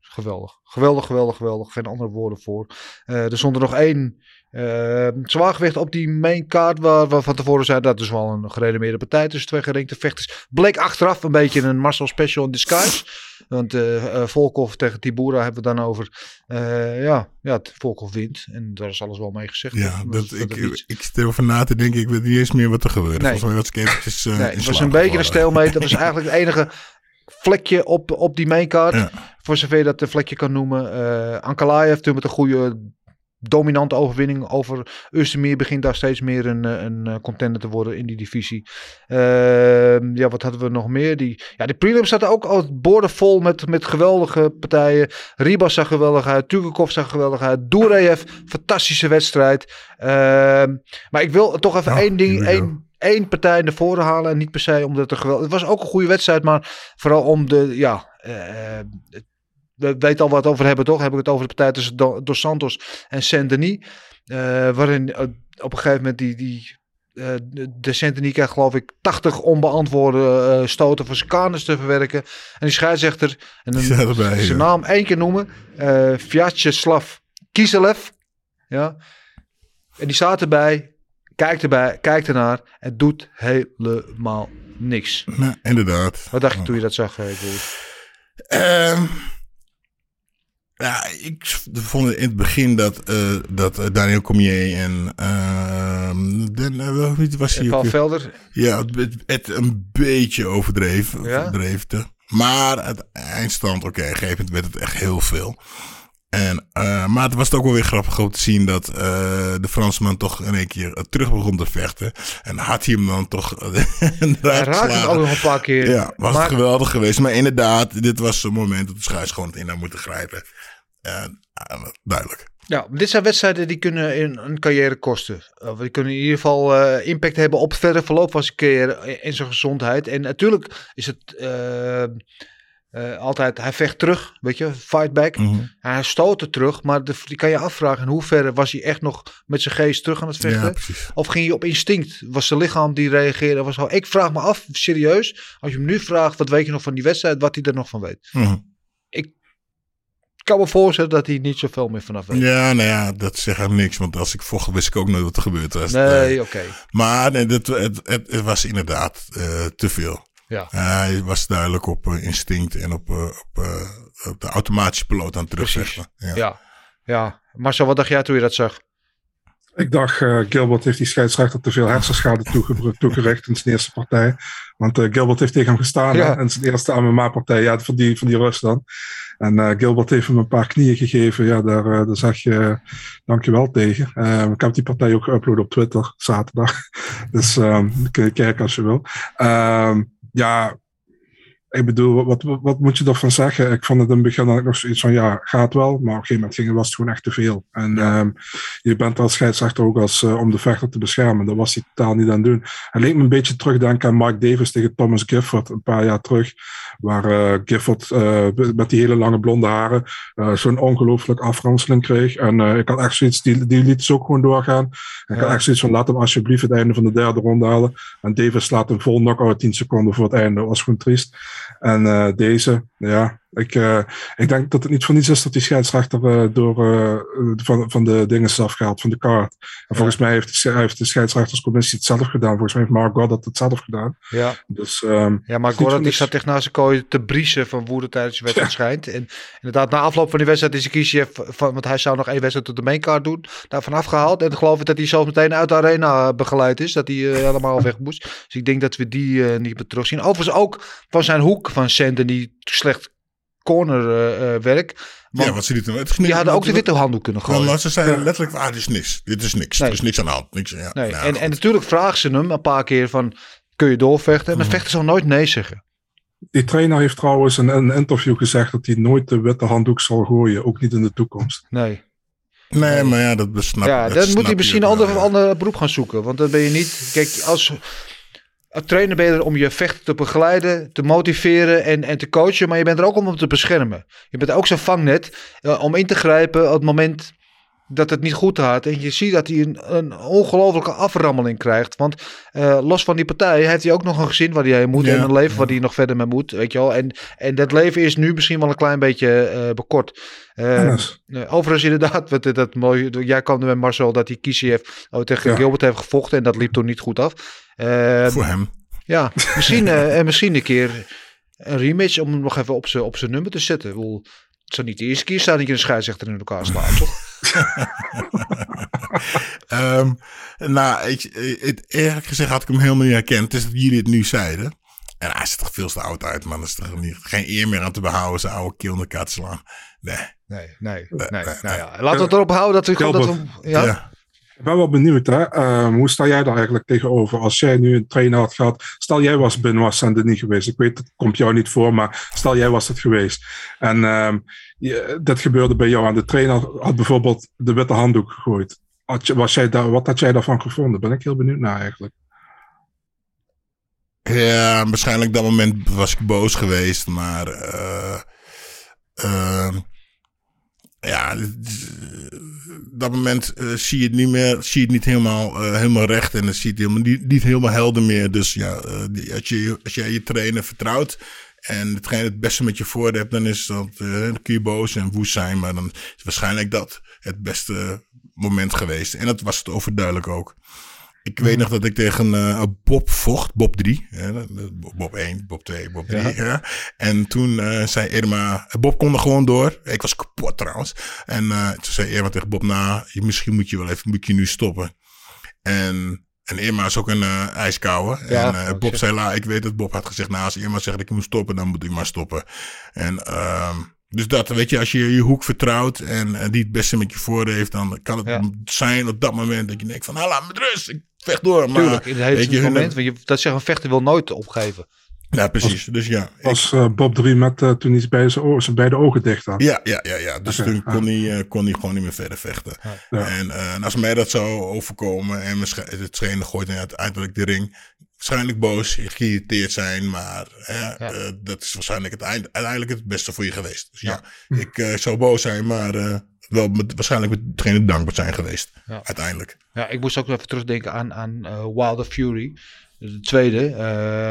geweldig. Geweldig, geweldig, geweldig. Geen andere woorden voor. er stond er nog één uh, zwaargewicht op die main card, waar we van tevoren zeiden dat is wel een gerenommeerde partij tussen twee gerinkte vechters. Bleek achteraf een beetje een Marcel Special in disguise. Want uh, Volkov tegen Tibura hebben we dan over. ja, ja, Volkov wint. En daar is alles wel mee gezegd. Ja, dat, dat, ik, ik, ik stel over na te denken. Ik weet niet eens meer wat er gebeurde. Nee. Volgens mij was ik eventjes (laughs) nee, Het was een beetje een stelmeter. Dat was (laughs) eigenlijk het enige vlekje op, op die maincard. Ja. Voor zover je dat een vlekje kan noemen. Uh, Ankalaev toen met een goede dominante overwinning over Östermeer begint daar steeds meer een, eh, een eh, contender te worden in die divisie. Ehm, ja, wat hadden we nog meer? Die, ja, de prelims zaten ook al borden vol met, met geweldige partijen. Ribas zag geweldig uit, Tukakov zag geweldig uit, Durejev, fantastische wedstrijd. Ehm, maar ik wil toch even Ja, één ding, één, één partij naar voren halen. En niet per se omdat het geweldig... Het was ook een goede wedstrijd, maar vooral om de, ja... eh, we weten al wat over hebben, toch? Heb ik het over de partij tussen Do- Dos Santos en Saint-Denis. eh, waarin eh, op een gegeven moment die, die eh, de- Saint-Denis krijgt geloof ik 80 onbeantwoorde stoten voor zijn kanus te verwerken. En die scheidsrechter, en dan (laughs) erbij, zijn naam één keer noemen, eh Vyacheslav Kiselev. Ja. En die staat erbij, kijkt erbij, kijkt ernaar en doet helemaal niks. Nou, inderdaad. Wat dacht je toen je dat zag? Ehm, ja, ik vond in het begin dat, eh, dat eh, Daniel Cormier en ehm Den, wie was hij Paul? Velder, Ja, het, een beetje overdreven. Ja? Maar het eindstand, oké, op een gegeven moment werd het echt heel veel. En, eh, maar het was ook wel weer grappig om te zien dat eh, de Fransman toch in één keer eh, terug begon te vechten. En had hij hem dan toch (laughs) hij raakte geslagen. ook nog een paar keer. Ja, was maar, het geweldig geweest. Maar inderdaad, dit was een moment dat de scheids gewoon het in had moeten grijpen. En, duidelijk. Ja, dit zijn wedstrijden die kunnen een carrière kosten. Of die kunnen in ieder geval impact hebben op het verdere verloop van zijn carrière en zijn gezondheid. En natuurlijk is het eh, altijd, hij vecht terug, weet je, fight back. Mhm. Hij stoot er terug, maar de, die kan je afvragen in hoeverre was hij echt nog met zijn geest terug aan het vechten? Ja. Of ging je op instinct? Was zijn lichaam die reageerde? Was al, ik vraag me af, serieus, als je hem nu vraagt, wat weet je nog van die wedstrijd, wat hij er nog van weet. Mhm. Ik kan me voorstellen dat hij niet zoveel meer vanaf weet. Ja, nou ja, dat zegt hem niks. Want als ik vocht, wist ik ook nooit wat er gebeurd was. Nee, oké. Maar nee, dat, het, het, het was inderdaad eh, te veel. Ja. hij was duidelijk op eh, instinct en op, eh, op, eh, op de automatische piloot aan het terugvechten. Ja. Ja. ja. Marcel, wat dacht jij toen je dat zag? Ik dacht, eh, Gilbert heeft die scheidsrechter te veel hersenschade toege- (laughs) toegericht in zijn eerste partij. Want eh, Gilbert heeft tegen hem gestaan Ja. hè, in zijn eerste MMA-partij. Ja, van die, van die rust dan. En eh, Gilbert heeft hem een paar knieën gegeven. Ja, daar, eh, daar zeg je eh, dankjewel tegen. Eh, ik heb die partij ook geüpload op Twitter zaterdag. (laughs) Dus ehm, kun je kijken als je wil. Ehm, ja, ik bedoel, wat, wat, wat moet je ervan zeggen? Ik vond het in het begin ook nog zoiets van, ja, gaat wel. Maar op een gegeven moment ging, was het gewoon echt te veel. En ehm, je bent als scheidsrechter ook als, eh, om de vechter te beschermen. Dat was hij totaal niet aan het doen. Hij leek me een beetje terugdenken aan Mark Davis tegen Thomas Gifford een paar jaar terug. Waar eh, Gifford eh, met die hele lange blonde haren zo'n ongelooflijk afranseling kreeg. En ik had echt zoiets, die, die liet ze ook gewoon doorgaan. Ik had echt zoiets van, laat hem alsjeblieft het einde van de derde ronde halen. En Davis slaat hem vol knock-out 10 seconden voor het einde. Dat was gewoon triest. En eh, deze, ja, ik, eh, ik denk dat het niet voor niets is dat die scheidsrechter eh, door eh, van, van de dingen is afgehaald, van de kaart. En volgens mij heeft de, heeft de scheidsrechterscommissie het zelf gedaan. Volgens mij heeft Mark Goddard het zelf gedaan. Ja, Dus ehm, ja Gorat voor die zat echt naast zijn kooi te briezen van woede tijdens de wedstrijd schijnt. En inderdaad, na afloop van die wedstrijd is Kieschef, van, want hij zou nog één wedstrijd op de maincard doen, daarvan afgehaald. En geloof ik dat hij zelfs meteen uit de arena begeleid is, dat hij helemaal weg moest. Dus ik denk dat we die niet meer terugzien. Overigens ook van zijn hoek van Senden, die slecht cornerwerk. Ja, wat ze lieten. Het die hadden ook de witte handdoek kunnen Gewoon, gooien. maar ze zeiden letterlijk, ah, dit is niks. Dit is niks. Nee. Er is niks aan de hand. Niks, ja, Nee, nou, en, en natuurlijk vragen ze hem een paar keer van, kun je doorvechten? En dan Mhm. vechten ze nooit nee zeggen. die trainer heeft trouwens in een interview gezegd dat hij nooit de witte handdoek zal gooien. Ook niet in de toekomst. Nee. Nee, maar ja, dat besnap ja, dat dan moet hij misschien een ander, ja. ander beroep gaan zoeken. Want dan ben je niet... Kijk, als trainer ben je er om je vechter te begeleiden, te motiveren en, en te coachen. Maar je bent er ook om hem te beschermen. Je bent ook zijn vangnet eh, om in te grijpen op het moment dat het niet goed gaat. En je ziet dat hij een, een ongelofelijke aframmeling krijgt. Want eh, los van die partij heeft hij ook nog een gezin waar hij heen moet. Ja, en een leven waar hij nog verder mee moet. Weet je wel. En, en dat leven is nu misschien wel een klein beetje eh, bekort. Overigens inderdaad, (laughs) wat, dat mooi, jij kwam er met Marcel dat die Kieschef oh, tegen Ja. Gilbert heeft gevochten en dat liep toen niet goed af. Eh, Voor hem. ja, (laughs) misschien, eh, en misschien een keer een rematch om hem nog even op zijn op zijn nummer te zetten. Ik bedoel, het zou niet de eerste keer staan dat je een scheidsrechter in elkaar slaat, toch? (laughs) Ehm, nou, ik, het, eerlijk gezegd had ik hem helemaal niet herkend. Het is dat jullie het nu zeiden. En hij ziet er veel te oud uit, man. Er is toch niet, geen eer meer aan te behouden, zijn oude keel in elkaar te slaan. Nee. Nee, nee, nee. nee, Nou nee. ja, laten we het erop houden dat we... Dat we ja? Ja. Ik ben wel benieuwd, hè? Ehm, hoe sta jij daar eigenlijk tegenover? Als jij nu een trainer had gehad, stel jij was Benoit Saint-Denis geweest. Ik weet, dat komt jou niet voor, maar stel jij was het geweest. En ehm, je, dat gebeurde bij jou. En de trainer had bijvoorbeeld de witte handdoek gegooid. Had was jij daar, wat had jij daarvan gevonden? Ben ik heel benieuwd naar eigenlijk. Ja, waarschijnlijk dat moment was ik boos geweest, maar eh, eh, ja, dat moment eh, zie je het niet meer, zie je het niet helemaal, eh, helemaal recht en dan zie je het helemaal, niet, niet helemaal helder meer. Dus ja, eh, die- als, je, als jij je trainer vertrouwt en hetgeen het beste met je voor hebt, dan is dat, je boos en woest zijn, maar dan is waarschijnlijk dat het beste moment geweest. En dat was het overduidelijk ook. Ik weet nog dat ik tegen eh, Bob vocht, Bob 3. Hè, Bob 1, Bob 2, Bob 3. Ja. En toen eh, zei Irma, Bob kon er gewoon door. Ik was kapot trouwens. En eh, toen zei Irma tegen Bob, nou, misschien moet je wel even, moet je nu stoppen. En, en Irma is ook een eh ijskouwe. Ja, en ook Bob zei, la, ik weet dat Bob had gezegd, nou, als Irma zegt dat ik moet stoppen, dan moet ik maar stoppen. En ehm, dus dat, weet je, als je je hoek vertrouwt en eh, die het beste met je voor heeft, dan kan het Ja. zijn op dat moment dat je denkt van, nou, laat me rust, ik vecht door. Maar, Tuurlijk, in het hele weet je, hun- moment. Want je, dat zeggen, een vechter wil nooit opgeven. Ja, precies. Dus ja. ik- Was eh, Bob 3 met eh, toen hij bij zijn, ogen, zijn beide ogen dicht had. ja, ja, ja, ja. Dus toen kon hij, kon hij gewoon niet meer verder vechten. Ja. En, en als mij dat zou overkomen en het trainer gooit hij uiteindelijk de ring. Waarschijnlijk boos, geïrriteerd zijn, maar hè, eh, dat is waarschijnlijk het eind, uiteindelijk het beste voor je geweest. Dus ja, ik eh, zou boos zijn, maar eh, wel met, waarschijnlijk met degene dankbaar zijn geweest. Ja. Uiteindelijk. Ja, ik moest ook even terugdenken aan, aan Wilder Fury. De tweede,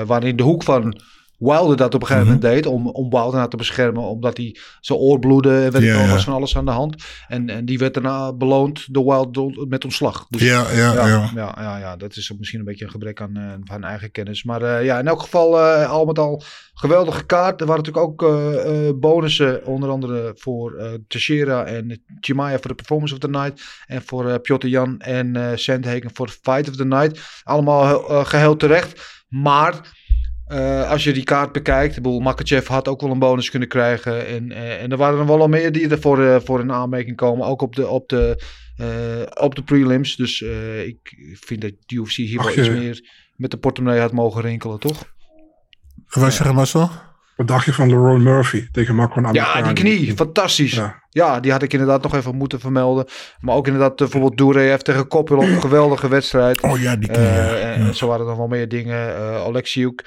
waarin de hoek van Wilder dat op een gegeven moment deed. Om, om Wilder nou te beschermen. Omdat hij zijn oor bloedde. En weet ik Ja, ja. was van alles aan de hand. En, en die werd daarna beloond door Wilder met ontslag. Dus Ja, ja, ja, ja. ja, ja, dat is misschien een beetje een gebrek aan, eh, aan eigen kennis. Maar eh, ja, in elk geval eh, al met al geweldige kaart. Er waren natuurlijk ook bonussen, onder andere voor eh Teixeira en Chimaya voor de Performance of the Night. En voor Piotr Jan en Sandhagen voor Fight of the Night. Allemaal eh, geheel terecht. Maar eh, als je die kaart bekijkt, ik bedoel, Makachev had ook wel een bonus kunnen krijgen. En, eh, en er waren er wel al meer die ervoor eh, voor in aanmerking komen. Ook op de, op de, eh, op de prelims. Dus eh, ik vind dat de UFC hier Ach, wel iets meer met de portemonnee had mogen rinkelen, toch? Wat zeg je, Marcel? Wat dacht je van Leroy Murphy tegen Marco Ja, Americani? die knie, fantastisch. Ja. Ja. die had ik inderdaad nog even moeten vermelden. Maar ook inderdaad bijvoorbeeld Doureyev tegen Koppel op een geweldige wedstrijd. Oh ja, die knie. Eh, ja. en en zo waren er nog wel meer dingen. Eh Alexiuk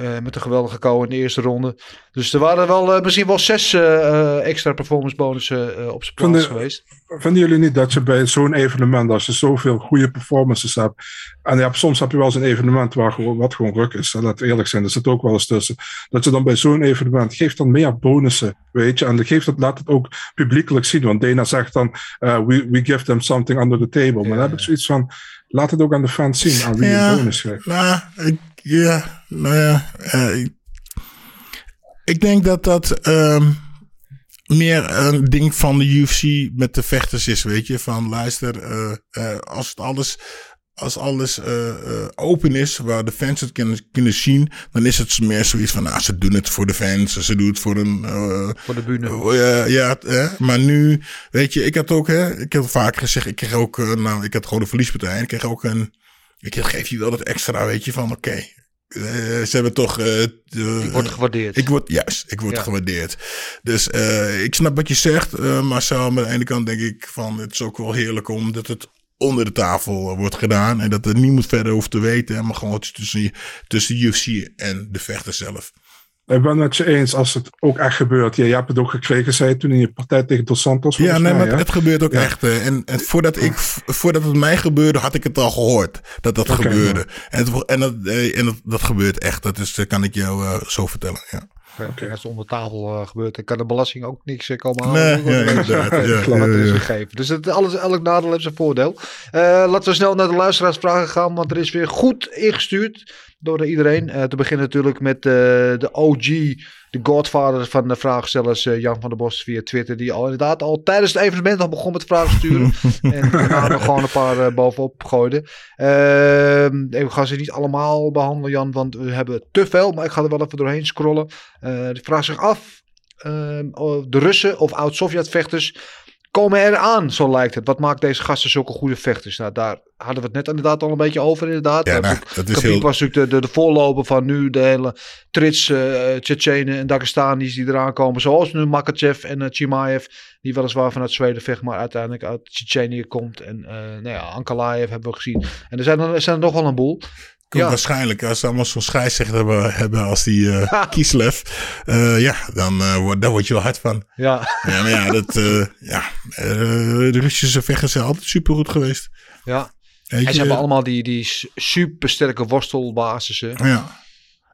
eh, met een geweldige kou in de eerste ronde. Dus er waren wel eh, misschien wel zes eh, extra performance bonussen op zijn plaats geweest. Vinden jullie niet dat je bij zo'n evenement, als je zoveel goede performances hebt, en ja, soms heb je wel zo'n evenement waar gewoon, wat gewoon ruk is, laten we eerlijk zijn, er zit ook wel eens tussen, dat je dan bij zo'n evenement, geeft dan meer bonussen, weet je, en geeft het, laat het ook publiekelijk zien, want Dana zegt dan, we, we give them something under the table, maar dan heb ik zoiets van, laat het ook aan de fans zien, aan wie je Ja. een bonus geeft. Nou, ik, ja, nou ja. eh, ik, ik denk dat dat ehm, meer een ding van de UFC met de vechters is, weet je. Van luister, eh, eh, als het alles, als alles eh, eh, open is, waar de fans het kunnen, kunnen zien, dan is het meer zoiets van, nou, ze doen het voor de fans, ze doen het voor een... eh, Voor de bühne. Ja, ja hè? maar nu, weet je, ik had ook, hè, ik heb vaak gezegd, ik kreeg ook, nou, ik had gewoon een verliespartij. En ik kreeg ook een, ik geef je wel dat extra, weet je, van oké. ze hebben toch. Ik word gewaardeerd. ik word, juist, ik word Ja. gewaardeerd. Dus ik snap wat je zegt, Marcel. Maar aan de ene kant denk ik van, het is ook wel heerlijk omdat het onder de tafel wordt gedaan. En dat er niemand verder hoeft te weten. Maar gewoon tussen, tussen UFC en de vechter zelf. Ik ben het je eens als het ook echt gebeurt. Ja, je hebt het ook gekregen, zei je toen in je partij tegen Dos Santos. Ja, nee, mij, maar het gebeurt ook Ja. echt. eh, En, en voordat, ik, voordat het mij gebeurde, had ik het al gehoord. Dat dat gebeurde. En, het, en, dat, eh, en dat, dat gebeurt echt. Dat is, eh, kan ik jou eh, zo vertellen. Ja. Als het onder tafel eh, gebeurt, dan kan de belasting ook niks eh, komen halen. Nee, Dat ja, (laughs) ja, Wat ja, is ja. gegeven. Dus het, alles, elk nadeel heeft zijn voordeel. Eh, laten we snel naar de luisteraarsvragen gaan, want er is weer goed ingestuurd. door iedereen. Eh, te beginnen natuurlijk met eh, de OG, de godfather van de vraagstellers, eh, Jan van der Bos via Twitter. Die al inderdaad al tijdens het evenement al begon met vragen sturen. (laughs) en daarna nog gewoon een paar eh, bovenop gooide. Ehm, ik ga ze niet allemaal behandelen, Jan, want we hebben te veel. Maar ik ga er wel even doorheen scrollen. Eh de vraag zich af, ehm, de Russen of oud-Sovjet-vechters komen eraan, zo lijkt het. Wat maakt deze gasten zulke goede vechters? Nou, daar hadden we het net inderdaad al een beetje over, inderdaad. Ja, Eh, nou, dat is heel- was natuurlijk de, de, de voorloper van nu de hele trits uh, Tsjetsjenen en Dagestanis die eraan komen. Zoals nu Makachev en eh, Chimaev, die weliswaar vanuit Zweden vecht, maar uiteindelijk uit Tsjetsjenië komt. En eh nou ja, Ankalaev hebben we gezien. En er zijn er zijn er nog wel een boel. Komt Ja. Waarschijnlijk, als ze allemaal zo'n scheidsrechter hebben, hebben als die eh (laughs) Kieslev, eh, ja, dan uh, word, daar word je wel hard van. Ja, Ja, maar ja, dat, uh, ja uh, de Russische vechters zijn altijd supergoed geweest. ja. En ze hebben allemaal die, die supersterke worstelbasissen. Ja.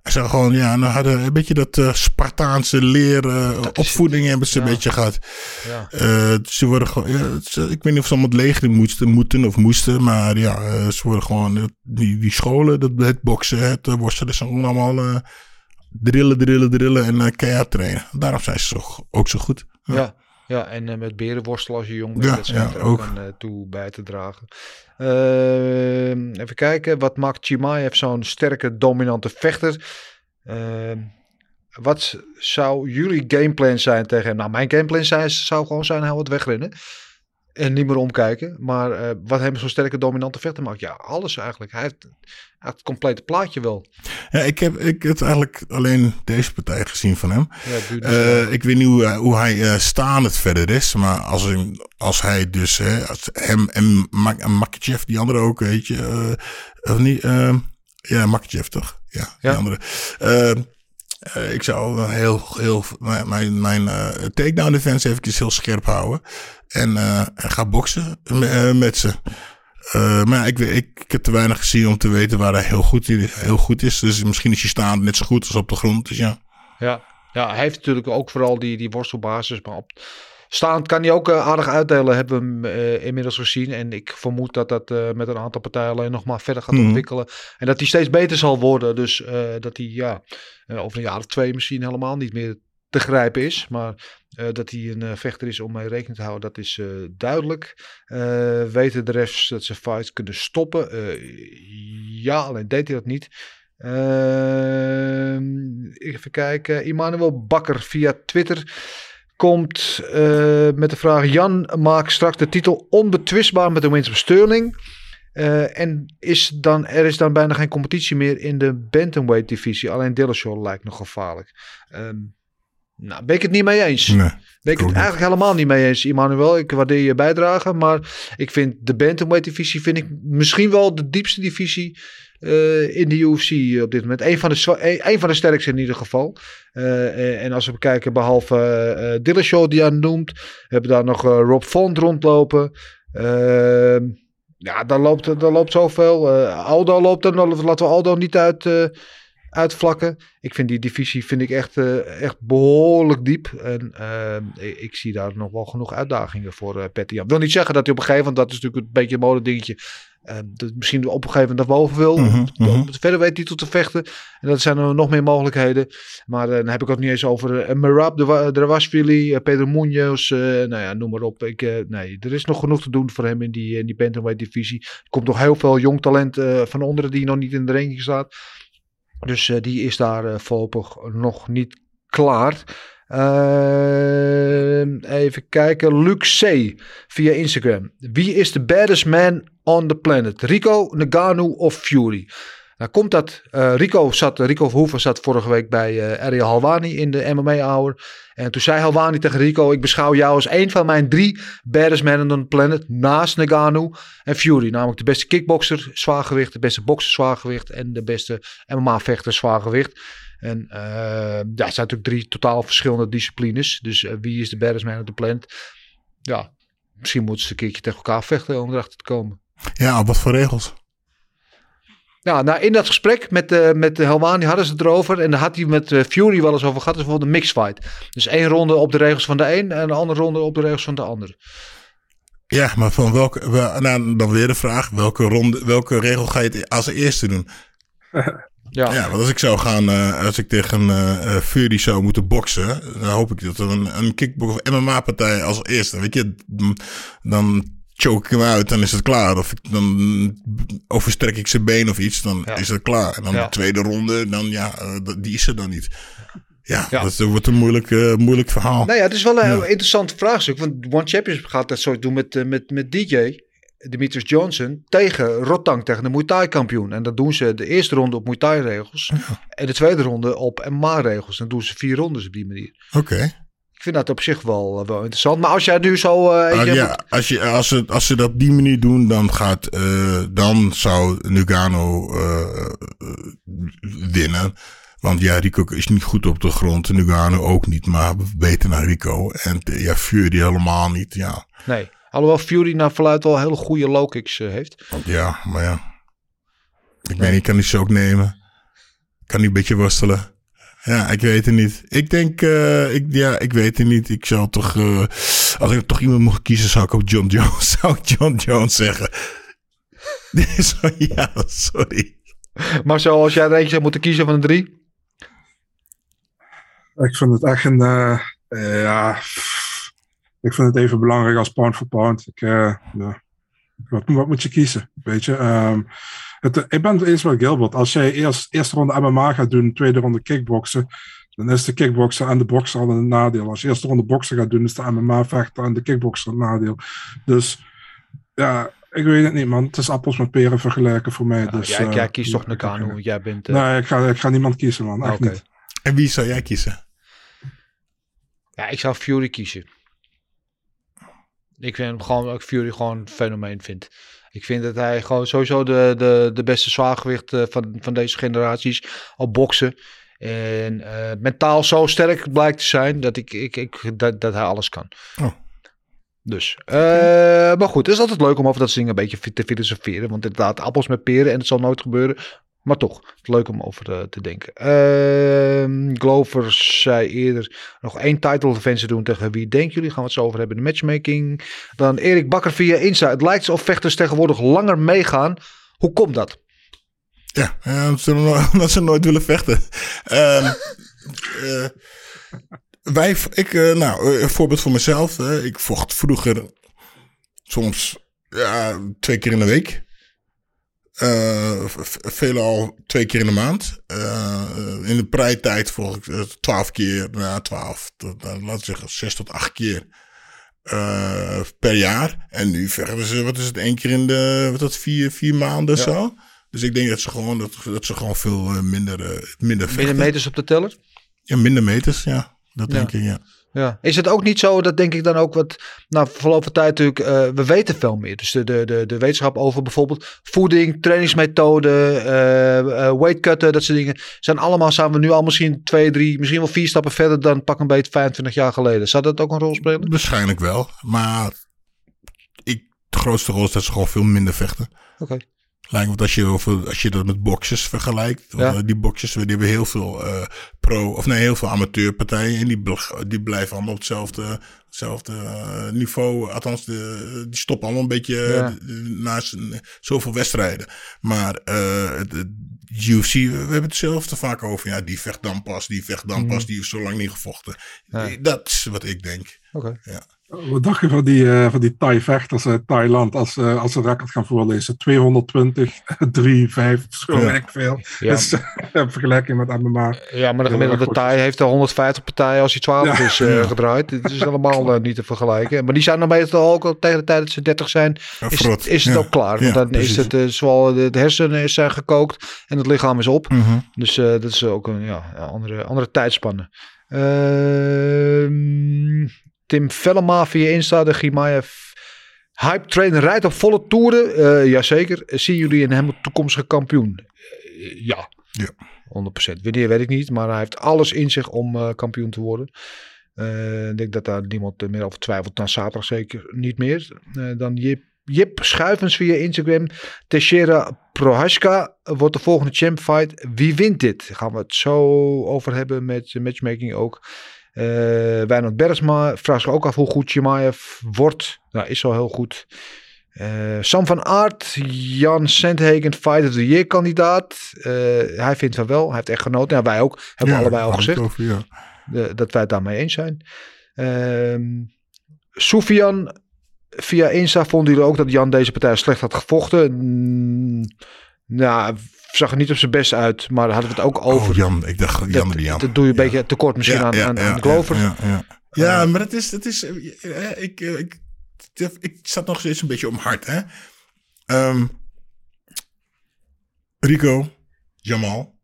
Ze zijn gewoon, ja, nou hadden een beetje dat uh, Spartaanse leren, is opvoeding hebben ze Ja. een beetje gehad. Ja. Uh, ze worden gewoon, ja, ze- ik weet niet of ze allemaal het leger moesten, moeten of moesten, maar ja, ze worden gewoon, die, die scholen, dat, het boksen, het worstelen, zijn gewoon allemaal drillen, drillen, drillen en uh, keihard trainen. Daarom zijn ze zo, ook zo goed. Ja, ja en uh, met berenworstelen als je jong bent, Ja, dat schijnt ja, er ook, ook. aan uh, toe bij te dragen. Uh, even kijken, wat maakt Chimaev zo'n sterke, dominante vechter? Uh, wat zou jullie gameplan zijn tegen hem? Nou, mijn gameplan zijn, zou gewoon zijn, hij wat wegrennen. En niet meer omkijken. Maar uh, wat hem zo'n sterke, dominante vechter maakt? Ja, alles eigenlijk. Hij heeft, het complete plaatje wel. Ja, ik heb, ik heb eigenlijk alleen deze partij gezien van hem. Ja, Uh, ik weet niet hoe, hij- hoe hij uh, staand het verder is. Maar als, hij- als hij dus hè, als hem en Mak- Makachev, die andere ook, weet je. of niet? Ja, Makachev toch? Ja, die Ja. andere. Uh, ik zou heel, heel, mijn, mijn, uh, takedown defense eventjes heel scherp houden. En uh, ga boksen me- met ze. Maar ik, ik, ik heb te weinig gezien om te weten waar hij heel goed, heel goed is. Dus misschien is hij staand net zo goed als op de grond. Dus ja. Ja, ja hij heeft natuurlijk ook vooral die, die worstelbasis. Maar op staand kan hij ook eh, aardig uitdelen, hebben we hem eh, inmiddels gezien. En ik vermoed dat dat eh, met een aantal partijen alleen nog maar verder gaat Mhm. ontwikkelen. En dat hij steeds beter zal worden. Dus dat hij ja, over een jaar of twee misschien helemaal niet meer te grijpen is. Maar dat hij een vechter is om mee rekening te houden, dat is duidelijk. Weten de refs dat ze fights kunnen stoppen? Ja, alleen deed hij dat niet. Ehm, even kijken. Immanuel Bakker via Twitter komt eh, met de vraag: Jan maakt straks de titel onbetwistbaar met de winst op Sterling. Eh, en is dan, er is dan bijna geen competitie meer in de bantamweight divisie. Alleen Dillashaw lijkt nog gevaarlijk. Ehm, nou, ben ik het niet mee eens. Nee. Ben ik het niet. eigenlijk helemaal niet mee eens, Immanuel. Ik waardeer je bijdrage. Maar ik vind de bantamweight divisie vind ik misschien wel de diepste divisie eh, in de UFC op dit moment. Een van de, een, van de sterkste in ieder geval. Eh, eh, en als we bekijken, behalve eh Dillashaw die aan noemt, hebben daar nog eh, Rob Font rondlopen. Ehm, ja, daar loopt, daar loopt zoveel. Eh, Aldo loopt er, laten we Aldo niet uit, eh, uitvlakken. Ik vind die divisie vind ik echt, eh, echt behoorlijk diep. En ik, zie daar nog wel genoeg uitdagingen voor eh Petty. Ik wil niet zeggen dat hij op een gegeven moment, dat is natuurlijk een beetje een modedingetje, eh, dat misschien op een gegeven moment naar boven wil. Mhm, om mhm. verder weet titel te vechten. En dat zijn er nog meer mogelijkheden. Maar eh, dan heb ik het niet eens over eh, Merab, Drawashvili, eh, Pedro Munoz, nou ja, noem maar op. Ik, nee, er is nog genoeg te doen voor hem in die, in die bantamweight divisie. Er komt nog heel veel jong talent van onderen die nog niet in de ranking staat. Dus die is daar voorlopig nog niet klaar. Ehm, even kijken. Luc C. via Instagram. Wie is de baddest man on the planet? Rico, Nagano of Fury? Nou komt dat. eh, Rico, zat, Rico Verhoeven zat vorige week bij eh Ariel Halwani in de MMA-hour. En toen zei Halwani tegen Rico: Ik beschouw jou als een van mijn drie baddest men on the planet. Naast Nagano en Fury. Namelijk de beste kickboxer, zwaargewicht. De beste bokser, zwaargewicht. En de beste MMA-vechter, zwaargewicht. En eh, ja, zijn natuurlijk drie totaal verschillende disciplines. Dus eh, wie is de baddest man on the planet? Ja, misschien moeten ze een keertje tegen elkaar vechten om erachter te komen. Ja, wat voor regels? Ja, nou in dat gesprek met, uh, met Helwani hadden ze het erover. En daar had hij met eh, Fury wel eens over gehad. Is bijvoorbeeld een mixfight. Dus één ronde op de regels van de een en een andere ronde op de regels van de ander. Ja, maar van welke, wel, nou, dan weer de vraag, welke, ronde, welke regel ga je het als eerste doen? (laughs) Ja. Ja, want als ik zou gaan, eh, als ik tegen Fury zou moeten boksen, dan hoop ik dat er een, een kickbox of MMA-partij als eerste, weet je, dan choke ik hem uit, dan is het klaar. Of ik, dan overstrek ik zijn been of iets, dan Ja. is het klaar. En dan Ja. de tweede ronde, dan ja, eh, die is er dan niet. Ja, Ja. dat wordt een moeilijk, eh, moeilijk verhaal. Nou ja, het is wel een heel interessant vraagstuk. Want One Championship gaat dat zo doen met, eh, met, met DJ, Demetrius Johnson, tegen Rotang, tegen de Muay Thai kampioen. En dan doen ze de eerste ronde op Muay Thai regels. En de tweede ronde op MMA regels. Dan doen ze vier rondes op die manier. Oké. Vind dat op zich wel, eh, wel interessant. Maar als jij nu zo... eh, Ah, ja, als, je, als, ze, als ze dat op die manier doen, dan gaat, eh, dan zou Nugano winnen. Want ja, Rico is niet goed op de grond. Nugano ook niet, maar beter dan Rico. En ja, Fury helemaal niet. Ja, Nee. Alhoewel Fury naar verluidt wel hele goede low kicks heeft. ja maar ja. Ik weet niet, kan hij ze ook nemen? Kan hij een beetje worstelen? Ja, ik weet het niet. Ik denk, eh, ik, ja, ik weet het niet. Ik zou toch, eh, als ik toch iemand mocht kiezen, zou ik op John Jones, (laughs) zou ik John Jones zeggen. (laughs) Ja, sorry. Maar zoals jij er eentje zou moeten kiezen van de drie. Ik vind het echt een. eh, ja. Ik vind het even belangrijk als pound for pound. Ik, eh, ja. wat, wat moet je kiezen? Weet je? Ehm, het, ik ben het eens met Gilbert. Als jij eerst eerste ronde MMA gaat doen, tweede ronde kickboksen. Dan is de kickbokser en de bokser al een nadeel. Als je eerste ronde boksen gaat doen, is de MMA-vechter en de kickbokser een nadeel. Dus ja, ik weet het niet, man. Het is appels met peren vergelijken voor mij. dus, jij, eh, jij kiest toch ja, Nakano. Jij bent... eh, Nee, ik ga, ik ga niemand kiezen, man. Echt Oké. niet. En wie zou jij kiezen? Ja, ik zou Fury kiezen. Ik vind hem gewoon, dat ik Fury gewoon een fenomeen vind. Ik vind dat hij gewoon sowieso de, de, de beste zwaargewicht eh, van, van deze generaties op boksen. En eh, mentaal zo sterk blijkt te zijn dat, ik, ik, ik, dat, dat hij alles kan. Oh. Dus, eh, maar goed, het is altijd leuk om over dat soort dingen een beetje te filosoferen. Want inderdaad, appels met peren en het zal nooit gebeuren. Maar toch, het leuk om over eh, te denken. Ehm Glover zei eerder nog één title defense doen tegen wie denken jullie? Gaan we het zo over hebben in de matchmaking. Dan Erik Bakker via Insta. Het lijkt alsof vechters tegenwoordig langer meegaan. Hoe komt dat? Ja, eh, omdat ze, (laughs) nooit willen vechten. Ehm, eh, wij, ik, nou, een voorbeeld voor mezelf. ik vocht vroeger soms twee keer in de week. V- veelal twee keer in de maand. Eh, in de prijtijd volg ik eh, twaalf keer, nou twaalf, laten we zeggen zes tot acht keer per jaar. En nu vechten ze, wat is het, één keer in de, wat dat, vier, vier maanden zo. Dus ik denk dat ze gewoon, dat, dat ze gewoon veel minder, minder vechten. Minder meters op de teller? Ja, minder meters, ja. Dat Ja. denk ik, ja. Ja. Is het ook niet zo, dat denk ik dan ook wat, nou verloop van tijd natuurlijk, eh, we weten veel meer. Dus de, de, de, de wetenschap over bijvoorbeeld voeding, trainingsmethoden, eh eh, weight cutten, dat soort dingen. Zijn allemaal, zijn we nu al misschien twee, drie, misschien wel vier stappen verder dan pak een beetje 25 jaar geleden. Zou dat ook een rol spelen? Waarschijnlijk wel. Maar ik, de grootste rol is dat ze gewoon veel minder vechten. Oké. Lijkt me dat als je, over, als je dat met boxers vergelijkt. Ja. want, eh, Die boxers die hebben heel veel eh, pro, of nee, heel veel amateurpartijen. En die, die blijven allemaal op hetzelfde, hetzelfde eh, niveau. Althans, de, die stoppen allemaal een beetje Ja. naast een- zoveel wedstrijden. Maar het- het UFC, we hebben het zelf er vaak over. Ja, die vecht dan pas, die vecht dan Mhm. pas, die heeft zo lang niet gevochten. Dat is wat ik denk. Oké. Wat dacht je van die, eh, van die Thai-vechters uit Thailand als, eh, als ze een record gaan voorlezen? 220, 3, 5, zo Ja. veel. Ja. Dus, (laughs) in vergelijking met MMA. Ja, maar de gemiddelde Thai heeft er 150 partijen als hij 12 Ja. is eh, gedraaid. Het is allemaal niet te vergelijken. Maar die zijn dan meestal ook al tegen de tijd dat ze 30 zijn, is, is het Ja. ook klaar. Want Ja, dan is het zowel de, de hersenen zijn gekookt en het lichaam is op. Mhm. Dus eh, dat is ook een ja, andere, andere tijdspanne. Ehm, Tim Vellema via Insta, de Gimaev hype trainer rijdt op volle toeren. Eh jazeker. Zien jullie een helemaal toekomstige kampioen? Eh, ja. Ja. 100%. Wanneer weet ik niet, maar hij heeft alles in zich om eh, kampioen te worden. Ik denk dat daar niemand meer over twijfelt. Dan zaterdag zeker niet meer. Dan Jip, Jip Schuivens via Instagram. Teixeira Prohaska wordt de volgende champ fight. Wie wint dit? Daar gaan we het zo over hebben met matchmaking ook. Eh Wijnand Bergsma vraagt zich ook af hoe goed Chimaev wordt. Nou, is al heel goed. Eh, Sam van Aert, Jan Sandhagen, Fight of the Year kandidaat. Eh, hij vindt van wel, hij heeft echt genoten. Ja, wij ook, hebben we allebei al gezegd. had ik over, ja. de- dat wij het daarmee eens zijn. Ehm Soufian, via Insta vonden jullie ook dat Jan deze partij slecht had gevochten. Mm, nou, zag er niet op zijn best uit, maar daar hadden we het ook over. Oh, Jan. Ik dacht Jan dat, de Jan. dat doe je een beetje tekort misschien aan, aan, aan Glover. Ja, ja, ja. maar het is, het is eh, eh, ik, eh, ik, ik zat nog steeds een beetje om hart, hè. Ehm, Rico, Jamal.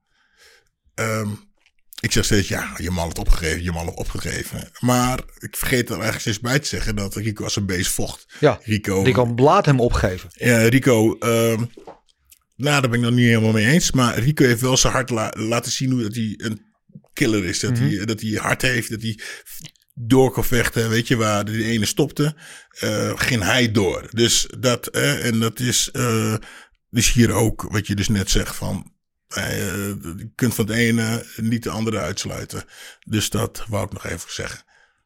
Ehm, ik zeg steeds, ja, Jamal heeft opgegeven, Jamal heeft opgegeven. Maar ik vergeet er eigenlijk steeds bij te zeggen dat Rico als een beest vocht. Ja, Rico, kan laat hem opgeven. ja, Rico, ehm, nou, daar ben ik nog niet helemaal mee eens. Maar Rico heeft wel zijn hart la- laten zien hoe dat hij een killer is. Dat, hij, dat hij hart heeft, dat hij door kan vechten. Weet je, waar de ene stopte, eh, ging hij door. Dus dat, eh, en dat is eh, dus hier ook wat je dus net zegt van... eh, je kunt van het ene niet de andere uitsluiten. Dus dat wou ik nog even zeggen.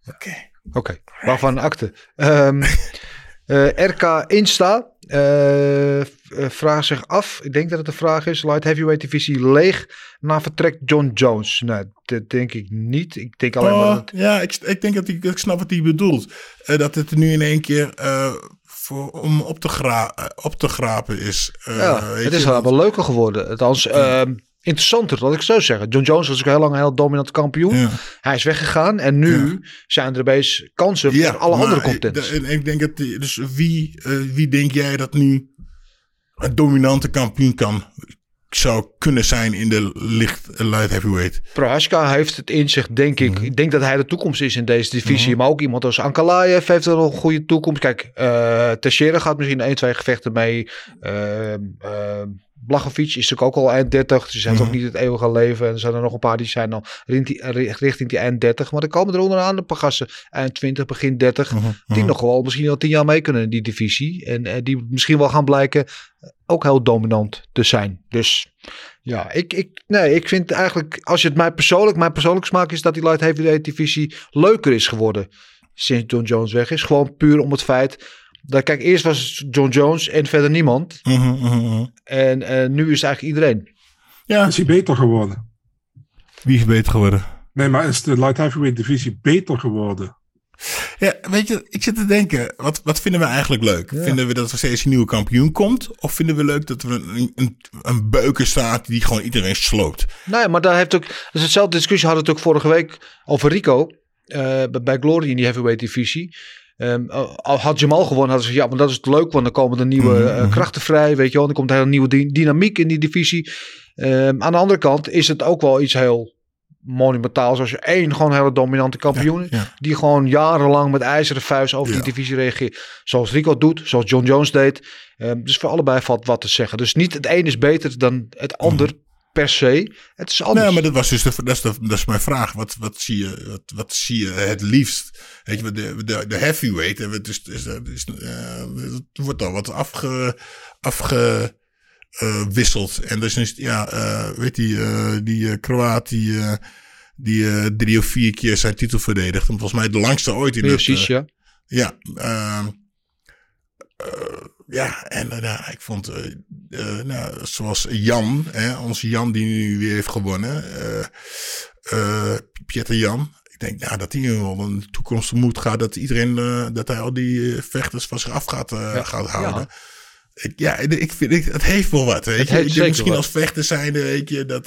Oké. Oké, waarvan een akte. Ehm, (laughs) eh, RK Insta eh, v- eh, vraagt zich af, ik denk dat het een vraag is, light heavyweight divisie leeg na vertrek John Jones. Nou, dat denk ik niet. Ik denk alleen maar Oh, dat... ja, ik, ik denk dat ik, ik snap wat hij bedoelt. Eh, dat het nu in één keer eh, voor, om op te, gra op te grapen is. Ja, het is wel wel leuker geworden. Althans, ehm, interessanter, laat ik zo zeggen. John Jones was ook heel lang een heel dominant kampioen. Ja. Hij is weggegaan en nu zijn er opeens kansen voor alle andere contenders. de- En ik denk dat, dus wie, wie denk jij dat nu een dominante kampioen kan, zou kunnen zijn in de licht light heavyweight? Prohaska heeft het in zich, denk ik. Mhm. Ik denk dat hij de toekomst is in deze divisie. Maar ook iemand als Ankalaev heeft er nog een goede toekomst. Kijk, Teixeira gaat misschien 1, 2 gevechten mee. Ehm Blachowicz is natuurlijk ook al eind 30. Dus hij heeft Mhm. ook niet het eeuwige leven. En er zijn er nog een paar die zijn al richting die, eind 30. Maar er komen er onderaan een paar gasten eind 20, begin 30. Mhm, Die nog wel misschien al 10 jaar mee kunnen in die divisie. En eh, die misschien wel gaan blijken ook heel dominant te zijn. Dus ja, ik, ik, nee, ik vind eigenlijk, als je het mij persoonlijk, mijn persoonlijk smaak is dat die light heavyweight divisie leuker is geworden sinds John Jones weg is. Gewoon puur om het feit dat, kijk, eerst was John Jones en verder niemand. Mhm, mhm, mhm. En eh, nu is het eigenlijk iedereen. Ja, Is hij beter geworden? wie is beter geworden? Nee, maar is de light heavyweight divisie beter geworden? Ja, weet je, ik zit te denken, wat, wat vinden we eigenlijk leuk? Vinden we dat er steeds een nieuwe kampioen komt? Of vinden we leuk dat er een, een, een beuker staat die gewoon iedereen sloopt? Nee, maar daar heeft ook, dat is hetzelfde discussie hadden we het ook vorige week over Rico. eh, bij- bij Glory in die heavyweight divisie. Ehm, al had Jamal gewonnen, hadden ze ja, maar dat is het leuk, want dan komen er nieuwe Mhm, eh, mhm. krachten vrij, weet je wel. Dan komt er een nieuwe dy- dynamiek in die divisie. Ehm, aan de andere kant is het ook wel iets heel monumentaals als je één gewoon hele dominante kampioen is, ja. die gewoon jarenlang met ijzeren vuist over Ja. die divisie reageert. Zoals Rico doet, zoals John Jones deed. Ehm, dus voor allebei valt wat te zeggen. Dus niet het een is beter dan het ander per se. Het is anders. Nee, maar dat was dus de, dat, is de, dat is mijn vraag. Wat, wat, zie je, wat, wat zie je het liefst? Weet je, de, de, de heavyweight, hè, het is, is, is, eh, het wordt al wat afge, afge, eh, wisselt. En dus is, ja, eh, weet die, eh, die eh, Kroaat die, eh, die eh, drie of vier keer zijn titel verdedigt. En volgens mij de langste ooit in Precies, dat, eh, ja. ja, ehm, eh, ja, en eh, nou, ik vond, eh, eh, nou, zoals Jan, hè, onze Jan die nu weer heeft gewonnen, Pieter Jan. Ik denk nou, dat hij nu wel een toekomst moet gaat, dat iedereen, dat hij al die vechters van zich af gaat, gaat houden. Ik, ja, ik vind, ik, het heeft wel wat. Weet je? Ik denk misschien wat. als vechter zijnde, weet je, dat,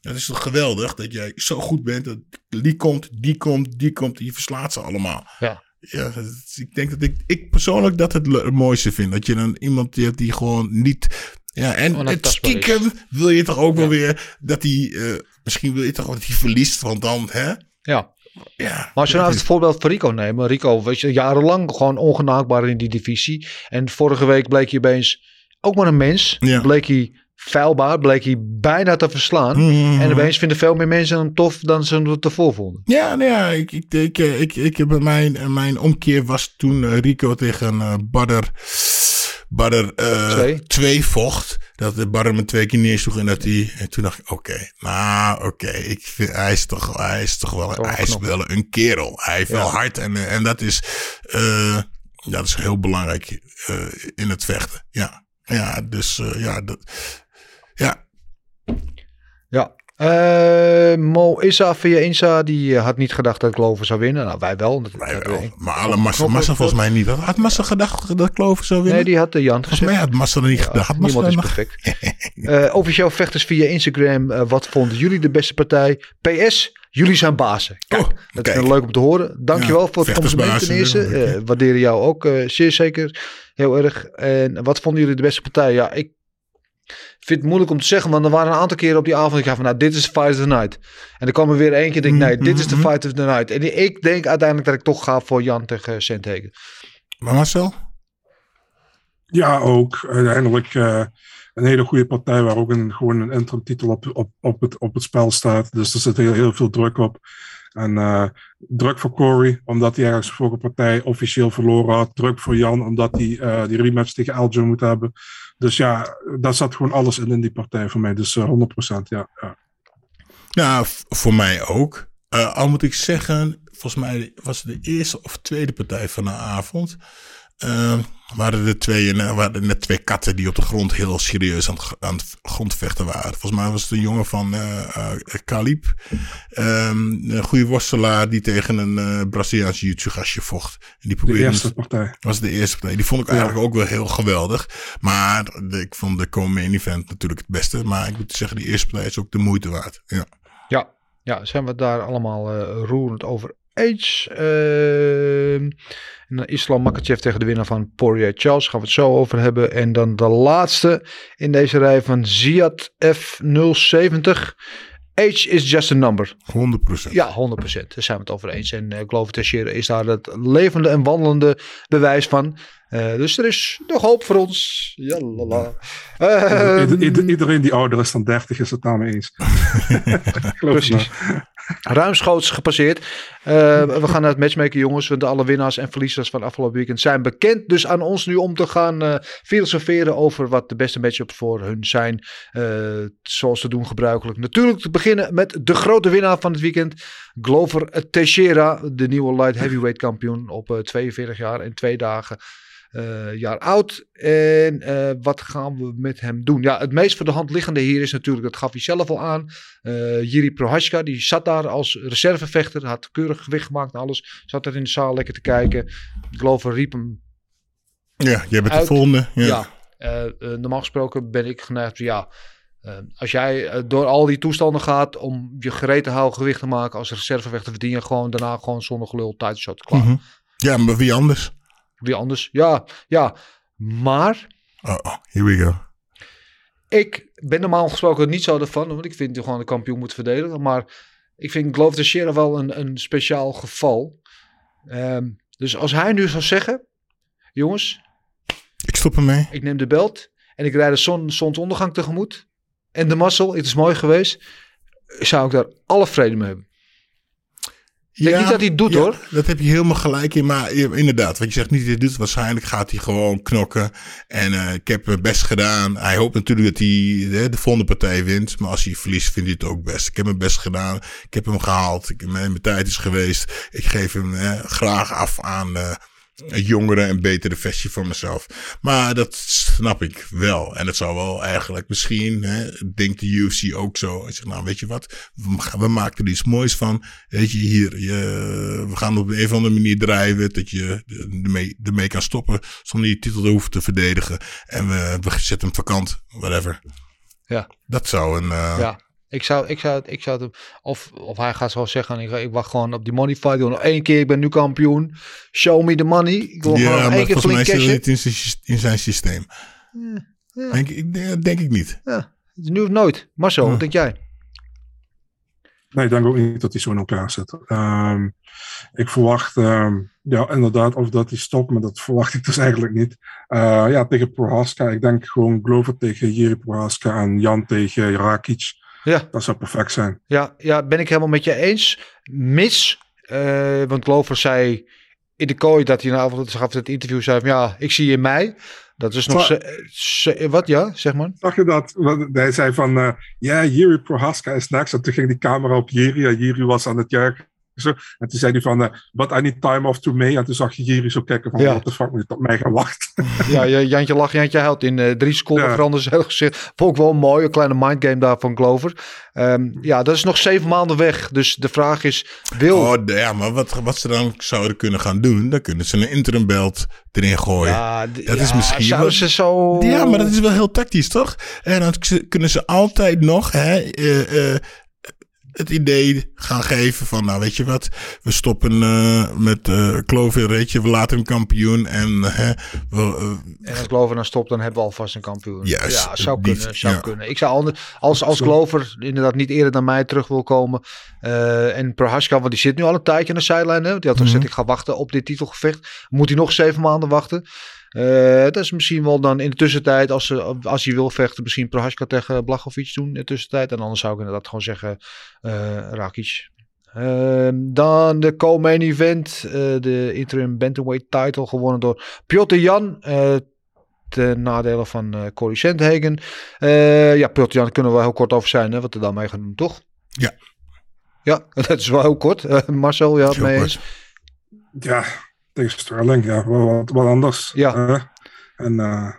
dat is toch geweldig dat jij zo goed bent. Dat die komt, die komt, die komt, die verslaat ze allemaal. Ja. Ja, ik denk dat ik, ik persoonlijk dat het mooiste vind. Dat je dan iemand die hebt die gewoon niet. Ja, en het stiekem wil je toch ook wel weer dat hij. eh, misschien wil je toch wel dat hij verliest, want dan, hè? ja. Ja. Maar als je nou het voorbeeld van Rico neemt. Rico was jarenlang gewoon ongenaakbaar in die divisie. En vorige week bleek hij opeens ook maar een mens. Ja. Bleek hij feilbaar. Bleek hij bijna te verslaan. Mhm. En opeens vinden veel meer mensen hem tof dan ze hem ervoor vonden. Ja, nou ja, ik, ik, ik, ik, ik heb mijn, mijn omkeer was toen eh, Rico tegen eh Badder, Badder eh, Twee. twee vocht. Dat de Badder me twee keer neersloeg en dat hij, en toen dacht ik, oké, nou oké, ik vind, hij is toch, hij is toch wel, Toch hij is wel een kerel. Hij heeft wel hart en, en dat is, eh, dat is heel belangrijk in het vechten. Ja, ja dus ja, dat, ja, Ja. Eh, Mo Issa via Insa, die eh, had niet gedacht dat Glover zou winnen. Nou, wij wel. Dat, wij dat- wel. Maar alle Massa, Massa volgens mij niet. Had Massa gedacht dat Clover zou winnen? Nee, die had de Jan Volgens mij had Massa er niet Ja, gedacht. Had Massa niemand is perfect. (laughs) (laughs) Eh, officieel vechters via Instagram. wat vonden jullie de beste partij? PS, jullie zijn bazen. Kijk, Oh, dat kijk. is leuk om te horen. Dankjewel Ja, voor het compliment ten eerste. Eh, waarderen jou ook eh, zeer zeker heel erg. En wat vonden jullie de beste partij? Ja, ik vind het moeilijk om te zeggen. Want er waren een aantal keren op die avond. Ik ga van, nou, dit is de fight of the night. En dan kwam er weer eentje. denk ik, nee, dit is de Mhm. fight of the night. En ik denk uiteindelijk dat ik toch ga voor Jan tegen Sentegen. Maar Marcel? Ja, ook uiteindelijk eh, een hele goede partij waar ook een, gewoon een interim titel op, op, op, het, op het spel staat. Dus er zit heel, heel veel druk op. En eh, druk voor Corey, omdat hij ergens vorige partij officieel verloren had. Druk voor Jan, omdat hij eh, die rematch tegen Aljo moet hebben. Dus ja, daar zat gewoon alles in in die partij voor mij. Dus eh, 100% ja. ja. Ja, voor mij ook. Eh, al moet ik zeggen, volgens mij was het de eerste of tweede partij van de avond. Eh, waren er twee, eh, waren er net twee katten die op de grond heel serieus aan het, aan het grondvechten waren. Volgens mij was het een jongen van Kalib. Ehm, een goede worstelaar die tegen een eh Braziliaans jiu-jitsu-gastje vocht. En die De probeerde eerste partij. was de eerste partij. Die vond ik Ja. eigenlijk ook wel heel geweldig. Maar de- ik vond de co-main event natuurlijk het beste. Maar ik moet zeggen, die eerste partij is ook de moeite waard. Ja. Ja, ja zijn we het daar allemaal eh, roerend over eens. Ehm, en dan Islam Makachev tegen de winnaar van Poirier Charles. Gaan we het zo over hebben. En dan de laatste in deze rij van Ziad F070. Age is just a number. 100%. Ja, 100%. Daar zijn we het over eens. En uh, Glover Teixeira is daar het levende en wandelende bewijs van. Uh, dus er is nog hoop voor ons. Jalala. Uh, Ieder, ieder, iedereen die ouder is dan 30 is het daarmee eens. (laughs) Precies. Ruimschoots gepasseerd. Uh, we gaan naar het matchmaken, jongens. Want alle winnaars en verliezers van afgelopen weekend zijn bekend. Dus aan ons nu om te gaan uh, filosoferen over wat de beste matchups voor hun zijn. Uh, zoals te doen gebruikelijk. Natuurlijk te beginnen met de grote winnaar van het weekend. Glover Teixeira, de nieuwe light heavyweight kampioen op uh, 42 jaar en twee dagen. Uh, jaar oud. En uh, wat gaan we met hem doen? Ja, het meest voor de hand liggende hier is natuurlijk, dat gaf hij zelf al aan. Uh, Jiri Prohaska, die zat daar als reservevechter. Had keurig gewicht gemaakt en alles. Zat er in de zaal lekker te kijken. Glover riep hem. Ja, jij bent uit. de volgende. Ja, ja normaal gesproken ben ik geneigd. Ja, als jij door al die toestanden gaat om je gereed te houden gewicht te maken als reservevechter, verdien je gewoon daarna gewoon zonder gelul tijdshot klaar. Mm -hmm. Ja, maar wie anders? Wie anders? Ja, ja. Maar. Oh, here we go. Ik ben normaal gesproken niet zo ervan, want ik vind gewoon de kampioen moet verdedigen. Maar ik vind Glover Teixeira wel een, een speciaal geval. Um, dus als hij nu zou zeggen: Jongens, ik stop ermee. Ik neem de belt en ik rijd de zon, zonsondergang tegemoet. En de mazzel, het is mooi geweest. Zou ik daar alle vrede mee hebben. Ik denk niet dat hij het doet ja, hoor. Dat heb je helemaal gelijk in. Maar inderdaad, wat je zegt niet dat hij doet. Waarschijnlijk gaat hij gewoon knokken. En uh, ik heb mijn best gedaan. Hij hoopt natuurlijk dat hij de, de volgende partij wint. Maar als hij verliest, vindt hij het ook best. Ik heb mijn best gedaan. Ik heb hem gehaald. Ik, mijn, mijn tijd is geweest. Ik geef hem eh, graag af aan uh, een jongere en betere versie van mezelf. Maar dat snap ik wel. En het zou wel eigenlijk misschien, hè, denkt de UFC ook zo. Nou weet je wat, we, maken er iets moois van. Weet je, hier, je, we gaan op een of andere manier drijven. Dat je ermee, ermee kan stoppen zonder je titel te hoeven te verdedigen. En we, we zetten hem vakant, whatever. Ja. Dat zou een... Uh, ja. Ik zou, ik zou, ik zou het, of, of hij gaat zo zeggen, ik, ik wacht gewoon op die money fight. Nog één keer, ik ben nu kampioen. Show me the money. Ik wil ja, gewoon één keer flink mij cashen. niet in zijn, in zijn systeem. Ja, ja. Denk, ik, denk ik niet. Ja, nu of nooit. Marcel, ja. wat denk jij? Nee, ik denk ook niet dat hij zo in elkaar zit. Um, ik verwacht, um, ja, inderdaad, of dat hij stopt, maar dat verwacht ik dus (laughs) eigenlijk niet. Uh, ja, tegen Prohaska. Ik denk gewoon Glover tegen Jiri Prohaska en Jan tegen Rakic. Ja. Dat zou perfect zijn. Ja, ja, ben ik helemaal met je eens. Mis, uh, want Glover zei in de kooi dat hij na gaf het interview zei van, ja, ik zie je in mei. Dat is nog wat, ja, zeg maar. Zag je dat? Hij zei van, uh, ja, Jiri Prohaska is next. En toen ging die camera op Jiri en Jiri was aan het juichen. Zo. En toen zei hij van, eh, but I need time off to May. En toen zag je Jiri zo kijken van, Ja. what the fuck moet je tot mij gaan wachten? (laughs) Ja, je- Jantje lacht, Jantje huilt. In eh, drie seconden Ja. veranderde zijn hele gezicht. Vond ik wel mooi, een kleine mindgame daar van Glover. Ehm, ja, dat is nog zeven maanden weg. Dus de vraag is, wil... Oh, ja, maar wat, wat ze dan zouden kunnen gaan doen, dan kunnen ze een interim belt erin gooien. ja, dat is misschien Zouden wel- ze zo... Ja, maar dat is wel heel tactisch, toch? En dan kunnen ze altijd nog hè, eh, eh, het idee gaan geven van, nou weet je wat, we stoppen eh, met eh Clover, weet je, we laten hem kampioen en eh, we, eh, En als Glover dan stopt, dan hebben we alvast een kampioen. Juist, ja, zou die- kunnen. Zou ja. kunnen. Ik zou ander, als, als Glover inderdaad niet eerder naar mij terug wil komen. en Prohaska, want die zit nu al een tijdje aan de zijlijn. Hè? Die had Mhm. gezegd, ik ga wachten op dit titelgevecht. Moet hij nog zeven maanden wachten. Eh, dat is misschien wel dan in de tussentijd, als, ze, als hij wil vechten, misschien Prohaska tegen Blachowicz doen in de tussentijd. En anders zou ik inderdaad gewoon zeggen, eh Rakic. Ehm, dan de co-main event, eh, de interim bantamweight title gewonnen door Piotr Jan. eh, ten nadele van eh Corey Sandhagen. Eh ja, Piotr Jan kunnen we wel heel kort over zijn, hè, wat er dan mee gaan doen, toch? Ja. Ja, (laughs) dat is wel heel kort. Marcel, ja, mee eens. Ja, tegen Sterling, ja, wel wat, wat anders. Ja. En eh,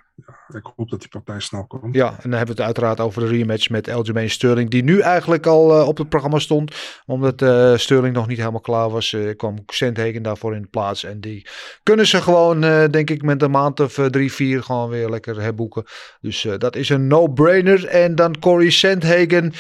ik hoop dat die partij snel komt. Ja, en dan hebben we het uiteraard over de rematch met Aljamain Sterling, die nu eigenlijk al eh, op het programma stond. Omdat eh Sterling nog niet helemaal klaar was, eh, kwam Sandhagen daarvoor in de plaats. En die kunnen ze gewoon, denk ik, met een maand of drie, vier gewoon weer lekker herboeken. Dus dat is een no-brainer. En dan Corey Sandhagen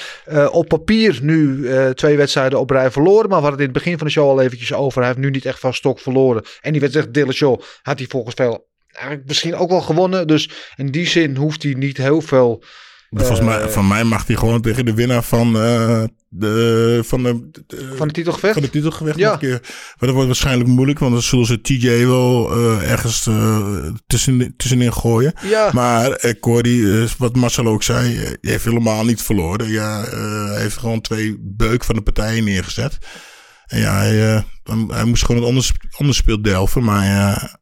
op papier nu twee wedstrijden op rij verloren. Maar we hadden het in het begin van de show al eventjes over. Hij heeft nu niet echt van stok verloren. En die wedstrijd Dillashaw had hij volgens veel eigenlijk misschien ook wel gewonnen. Dus in die zin hoeft hij niet heel veel... volgens eh, mij, van mij mag hij gewoon tegen de winnaar van, eh, de, van, de, de- Van de titelgevecht? van de titelgevecht Ja. nog een keer. Maar dat wordt waarschijnlijk moeilijk, want dan zullen ze TJ wel eh, ergens eh, tussen, tussenin gooien. Ja. Maar eh, wat Marcel ook zei, heeft helemaal niet verloren. Ja, hij heeft gewoon twee beuk van de partijen neergezet. En ja, hij, hij- moest gewoon het onders, onderspeel delven, maar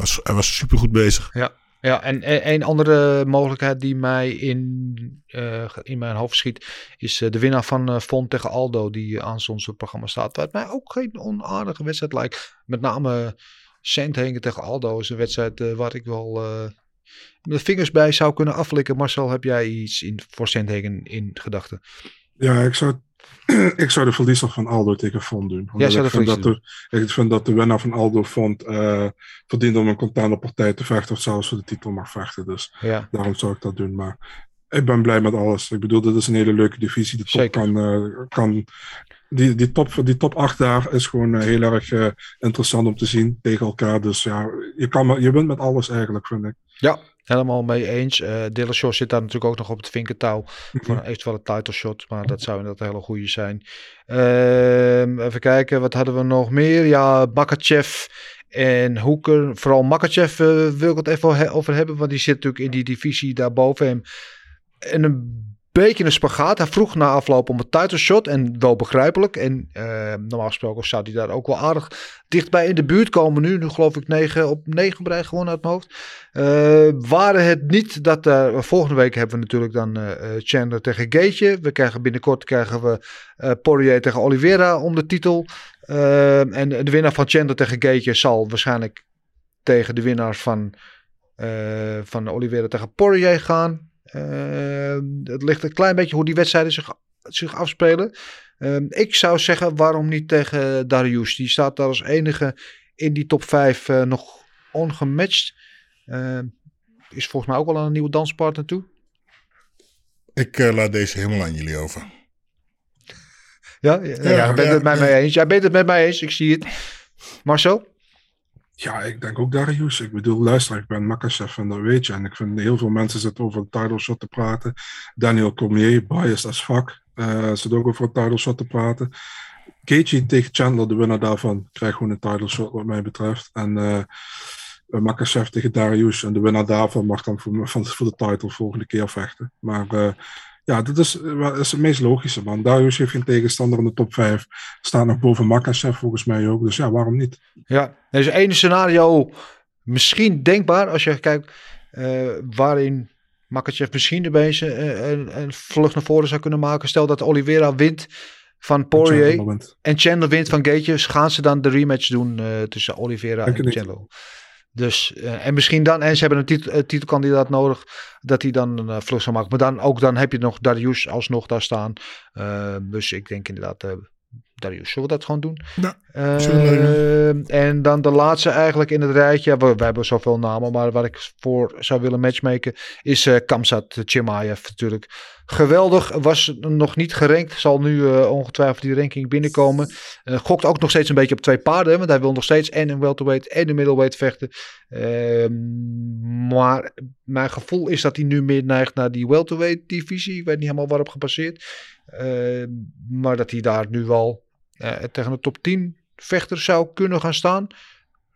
hij was, hij was supergoed bezig. Ja, ja en e- een andere mogelijkheid die mij in, eh, in mijn hoofd schiet, is eh, de winnaar van eh Font tegen Aldo, die aan ons programma staat. Wat mij ook geen onaardige wedstrijd lijkt. Met name Sandhagen tegen Aldo is een wedstrijd eh, waar ik wel eh, de vingers bij zou kunnen aflikken. Marcel, heb jij iets in, voor Sandhagen in gedachten? Ja, ik zou, ik zou de verliezer van Aldo tegen Font doen. Zou ik, de vind dat de, ik vind dat de winnaar van Aldo Font eh verdient om een containerpartij te vechten. Of zelfs voor de titel mag vechten. Dus Ja, daarom zou ik dat doen. Maar ik ben blij met alles. Ik bedoel, dit is een hele leuke divisie. Die top Zeker. kan... eh, kan die, die, top, die top 8 daar is gewoon eh, heel erg interessant om te zien tegen elkaar. Dus ja, je, kan, je wint met alles eigenlijk, vind ik. ja helemaal mee eens. Eh Dillashaw zit daar natuurlijk ook nog op het vinkertouw (laughs) voor een eventuele title shot. Maar dat zou inderdaad een hele goede zijn. Ehm, even kijken, wat hadden we nog meer? Ja, Makachev en Hoeker. Vooral Makachev eh, wil ik het even over hebben. Want die zit natuurlijk in die divisie daarboven hem. En een beetje een spagaat. Hij vroeg na afloop om een title shot. En wel begrijpelijk. En eh, normaal gesproken zou hij daar ook wel aardig dichtbij in de buurt komen nu. Nu geloof ik 9 op 9 bereid gewonnen uit mijn hoofd. Eh, waren het niet dat er volgende week hebben we natuurlijk dan Chandler tegen Gaetje. We krijgen binnenkort krijgen we Poirier tegen Oliveira om de titel. En de winnaar van Chandler tegen Gaetje zal waarschijnlijk tegen de winnaar van, van Oliveira tegen Poirier gaan. Eh, het ligt een klein beetje hoe die wedstrijden zich, zich afspelen. Eh, ik zou zeggen, waarom niet tegen Darius? Die staat daar als enige in die top 5 eh, nog ongematcht. Eh, is volgens mij ook wel aan een nieuwe danspartner toe. Ik eh, laat deze helemaal aan jullie over. Ja, ja, bent het met mij eens. Jij bent het met mij eens, ik zie het. Marcel? Ja, ik denk ook Darius. Ik bedoel, luister, ik ben Makachev en dat weet je. En ik vind heel veel mensen zitten over een title shot te praten. Daniel Cormier, biased as fuck, eh zit ook over een title shot te praten. Gaethje tegen Chandler, de winnaar daarvan, krijgt gewoon een title shot wat mij betreft. En Makachev tegen Darius en de winnaar daarvan mag dan voor, voor de title volgende keer vechten. Maar ja, dat is, eh, is het meest logische, man. Darius heeft geen tegenstander in de top 5. Staat nog boven Makachev volgens mij ook. Dus ja, waarom niet? Ja, er is één scenario misschien denkbaar als je kijkt eh, waarin Makachev misschien de bezig een, een vlucht naar voren zou kunnen maken. Stel dat Oliveira wint van Chandler Poirier wint. en Chandler wint van Gaethje, gaan ze dan de rematch doen eh, tussen Oliveira en. Chandler. Dus, eh, en misschien dan, en ze hebben een titel, eh, titelkandidaat nodig, dat hij dan een uh, vlucht zou maken. Maar dan ook dan heb je nog Darius alsnog daar staan. Eh, dus ik denk inderdaad, Darius, zullen we dat gewoon doen? Ja, zullen we en dan de laatste eigenlijk in het rijtje. We, hebben zoveel namen, maar waar ik voor zou willen matchmaken is eh Kamsat Chimaev natuurlijk. Geweldig, was nog niet gerankt. Zal nu eh, ongetwijfeld die ranking binnenkomen. Eh, gokt ook nog steeds een beetje op twee paarden. Want hij wil nog steeds en een welterweight en een middleweight vechten. Ehm, maar mijn gevoel is dat hij nu meer neigt naar die welterweight divisie. Ik weet niet helemaal waarop gebaseerd. Ehm, maar dat hij daar nu eh, tegen de top 10 vechter zou kunnen gaan staan.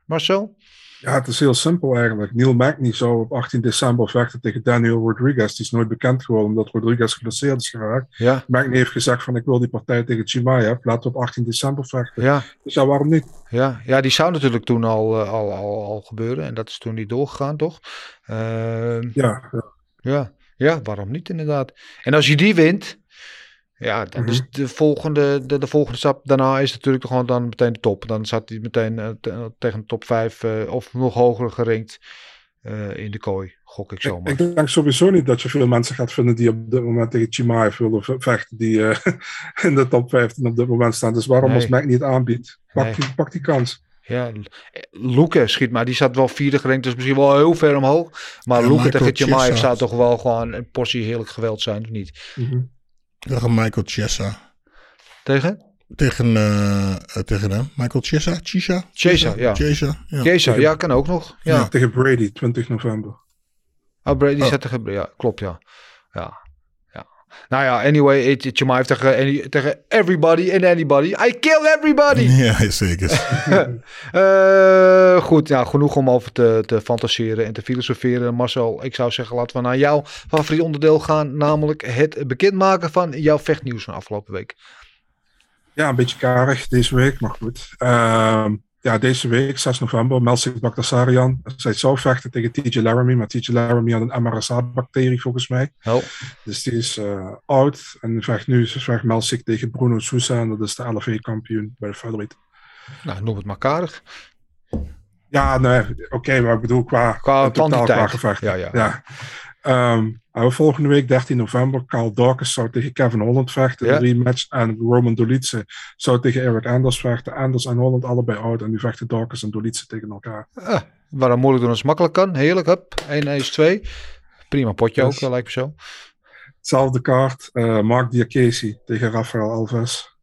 Marcel? Ja, het is heel simpel eigenlijk. Neil Magny zou op 18 december vechten tegen Daniel Rodriguez. Die is nooit bekend geworden omdat Rodriguez geblesseerd is geraakt. Ja. Magny heeft gezegd van ik wil die partij tegen Chimaev. Laten we op 18 december vechten. Ja. Dus ja, waarom niet? Ja, ja, die zou natuurlijk toen al, eh, al, al, al gebeuren. En dat is toen niet doorgegaan, toch? Ja, ja. ja, ja, waarom niet inderdaad? En als je die wint, ja, dan is de volgende, de, de volgende stap daarna is natuurlijk gewoon dan meteen de top. Dan zat hij meteen eh, te- tegen de top 5 of nog hoger gerankt eh, in de kooi, gok ik zomaar. Ik denk sowieso niet dat je veel mensen gaat vinden die op dit moment tegen Chimaev willen ve- vechten. Die eh, (laughs) in de top 15 op dit moment staan. Dus waarom Nee. als Magny het aanbiedt? Pak, Nee. die, pak die kans. Ja, Luke schiet maar, die zat wel vierde gerankt, dus misschien wel heel ver omhoog. Maar Ja, Michael tegen Chimaev Chiesa. zou toch wel gewoon een portie heerlijk geweld zijn, of niet? Mhm. Tegen Michael Chiesa. Tegen? Tegen, eh, eh, tegen hem. Michael Chiesa? Chiesa? Chiesa, ja. Chiesa, ja. Kesa, ja, kan ook nog. Ja. Ja. Tegen Brady, 20 november. Oh, Brady Oh. zat tegen... Ja, klopt, ja. Ja. Nou ja, anyway, it- it- Chimaev tegen, any- tegen everybody and anybody. I kill everybody! (laughs) Ja, zeker. (laughs) Eh, goed, ja, genoeg om over te, te fantaseren en te filosoferen. Marcel, ik zou zeggen, laten we naar jouw favoriet onderdeel gaan. Namelijk het bekendmaken van jouw vechtnieuws van afgelopen week. Ja, een beetje karig deze week, maar goed. Ehm, ja, deze week, 6 november, Melsik Bagdasarian. Zij zou vechten tegen TJ Laramie, maar TJ Laramie had een MRSA-bacterie volgens mij. Oh. Dus die is eh, oud en vecht nu vecht Melsik tegen Bruno Sousa en dat is de LFA-kampioen bij de featherweight. Nou, noem het maar karig. Ja, nee, oké, maar ik bedoel qua, Qua totaal qua gevechten. Ja, ja. ja. Ehm, en volgende week, 13 november, Carl Dawkins zou tegen Kevin Holland vechten. Ja. Een rematch. En Roman Dolitze zou tegen Eric Anders vechten. Anders en Holland allebei oud. En nu vechten Dawkins en Dolitze tegen elkaar. Ah, waarom moeilijk doen als het makkelijk kan. Heerlijk, hup. 1 is 2. Prima potje Yes. ook, eh, lijkt me zo. Hetzelfde kaart. eh Mark Diakesi tegen Rafael Alves.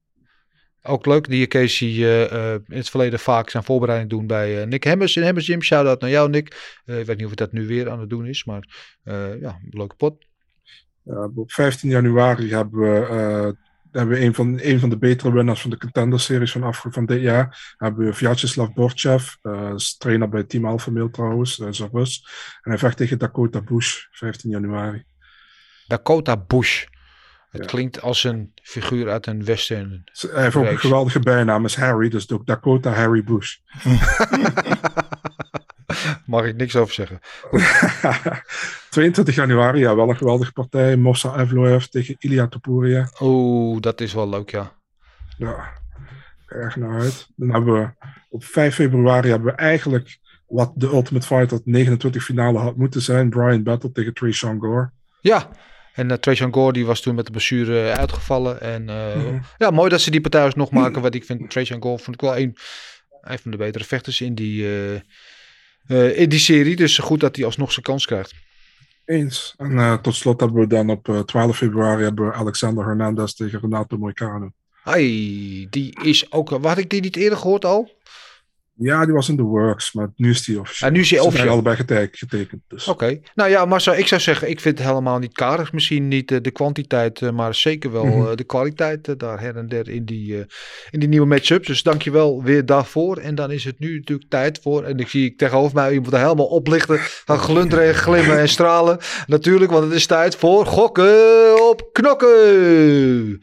Ook leuk, die Casey eh, in het verleden vaak zijn voorbereiding doen bij eh, Nick Hemmers in Hemmers Gym. Shout-out naar jou, Nick. Ik weet niet of dat nu weer aan het doen is, maar ja, leuke pot. Op 15 januari hebben we, hebben we een, van, een van de betere winnaars van de Contender-series van, afge- van dit jaar. Hebben we Vyacheslav Borchev. trainer bij Team Alpha Male trouwens. Dat is een Rus. En hij vecht tegen Dakota Bush, 15 januari. Dakota Bush. Het Ja. klinkt als een figuur uit een western. Hij heeft ook een geweldige bijnaam, is Harry. Dus ook Dakota Harry Bush. (laughs) Mag ik niks over zeggen. 22 (laughs) januari, ja, wel een geweldige partij. Mossa Evloev tegen Ilya Topuria. Oeh, dat is wel leuk, ja. Ja, erg naar uit. Dan hebben we op 5 februari hebben we eigenlijk wat de Ultimate Fighter 29 finale had moeten zijn. Brian Battle tegen Trey Gore. Ja, en uh, Trajan Gore die was toen met de blessure uitgevallen. En uh, Mhm. ja, mooi dat ze die partij nog (clears throat) maken. Want ik vind Trajan Gore vond ik wel een, een van de betere vechters in die, uh, in die serie. Dus goed dat hij alsnog zijn kans krijgt. Eens. En tot slot hebben we dan op uh, 12 februari hebben we Alexander Hernandez tegen Renato Moicano. Ai, die is ook. Had ik die niet eerder gehoord al? Ja, die was in de works, maar nu is die officieel. En nu is hij officieel. allebei getekend. getekend dus. Oké. Okay. Nou ja, Marcel, ik zou zeggen, ik vind het helemaal niet karig. Misschien niet uh, de kwantiteit, uh, maar zeker wel Mhm. uh, de kwaliteit daar her en der in die, in die nieuwe matchups. Dus dankjewel weer daarvoor. En dan is het nu natuurlijk tijd voor, en ik zie ik tegenover mij iemand helemaal oplichten, gaan glunderen en glimmen en stralen. Natuurlijk, want het is tijd voor gokken op knokken.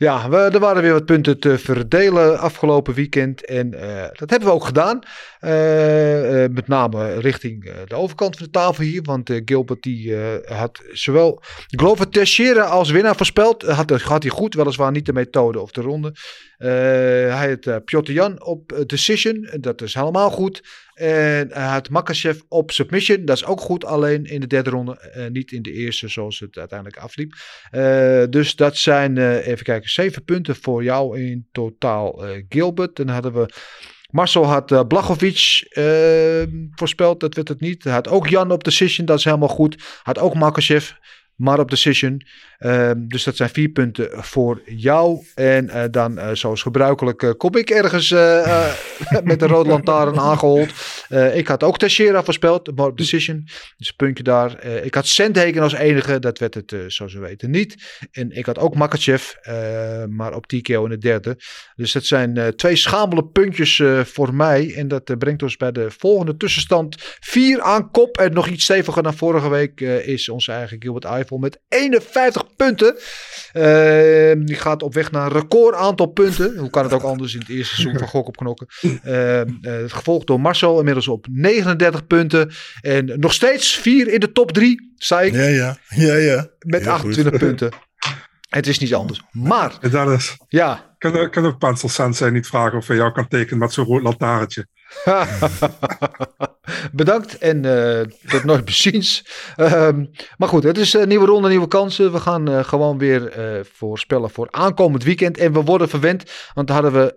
Ja, we, er waren weer wat punten te verdelen afgelopen weekend. En eh, dat hebben we ook gedaan. Eh, eh, met name richting de overkant van de tafel hier. Want Gilbert die, had zowel Glover Teixeira als winnaar voorspeld. Had, had hij goed, weliswaar niet de methode of de ronde. Hij uh, Piotr Jan op decision. Dat is helemaal goed. En hij had Makachev op submission. Dat is ook goed. Alleen in de derde ronde. eh, niet in de eerste zoals het uiteindelijk afliep. Eh, dus dat zijn, eh, even kijken, zeven punten voor jou in totaal, eh, Gilbert. Dan hadden we. Marcel had uh, Blachowicz eh, voorspeld, dat werd het niet. Hij had ook Jan op decision, dat is helemaal goed. Had ook Makachev, maar op decision. Ehm, dus dat zijn vier punten voor jou. En eh, dan, eh, zoals gebruikelijk, eh, kom ik ergens (laughs) met de rode lantaarn aangehold. Eh, ik had ook Teixeira voorspeld, maar decision. Dus een puntje daar. Ik had Sandhagen als enige, dat werd het zoals we weten niet. En ik had ook Makachev, maar op TKO in de derde. Dus dat zijn twee schamele puntjes voor mij. En dat brengt ons bij de volgende tussenstand. Vier aan kop en nog iets steviger dan vorige week is onze eigen Gilbert Eiffel met 51 punten. Eh, die gaat op weg naar een record aantal punten. Hoe kan het ook anders in het eerste seizoen van Gok op Knokken. Eh, eh, gevolgd door Marcel inmiddels op 39 punten. En nog steeds vier in de top drie, zei ik, Ja, ja. Ja, ja. met Heel 28 goed. (laughs) punten. Het is niet anders. Maar, dat is, ja, kan, kan ook Pencil Sensei niet vragen of hij jou kan tekenen met zo'n rood lantaarntje. (laughs) Bedankt en eh tot nooit beziens. Ehm, maar goed, het is een nieuwe ronde, nieuwe kansen. We gaan eh, gewoon weer eh, voorspellen voor aankomend weekend. En we worden verwend, want hadden we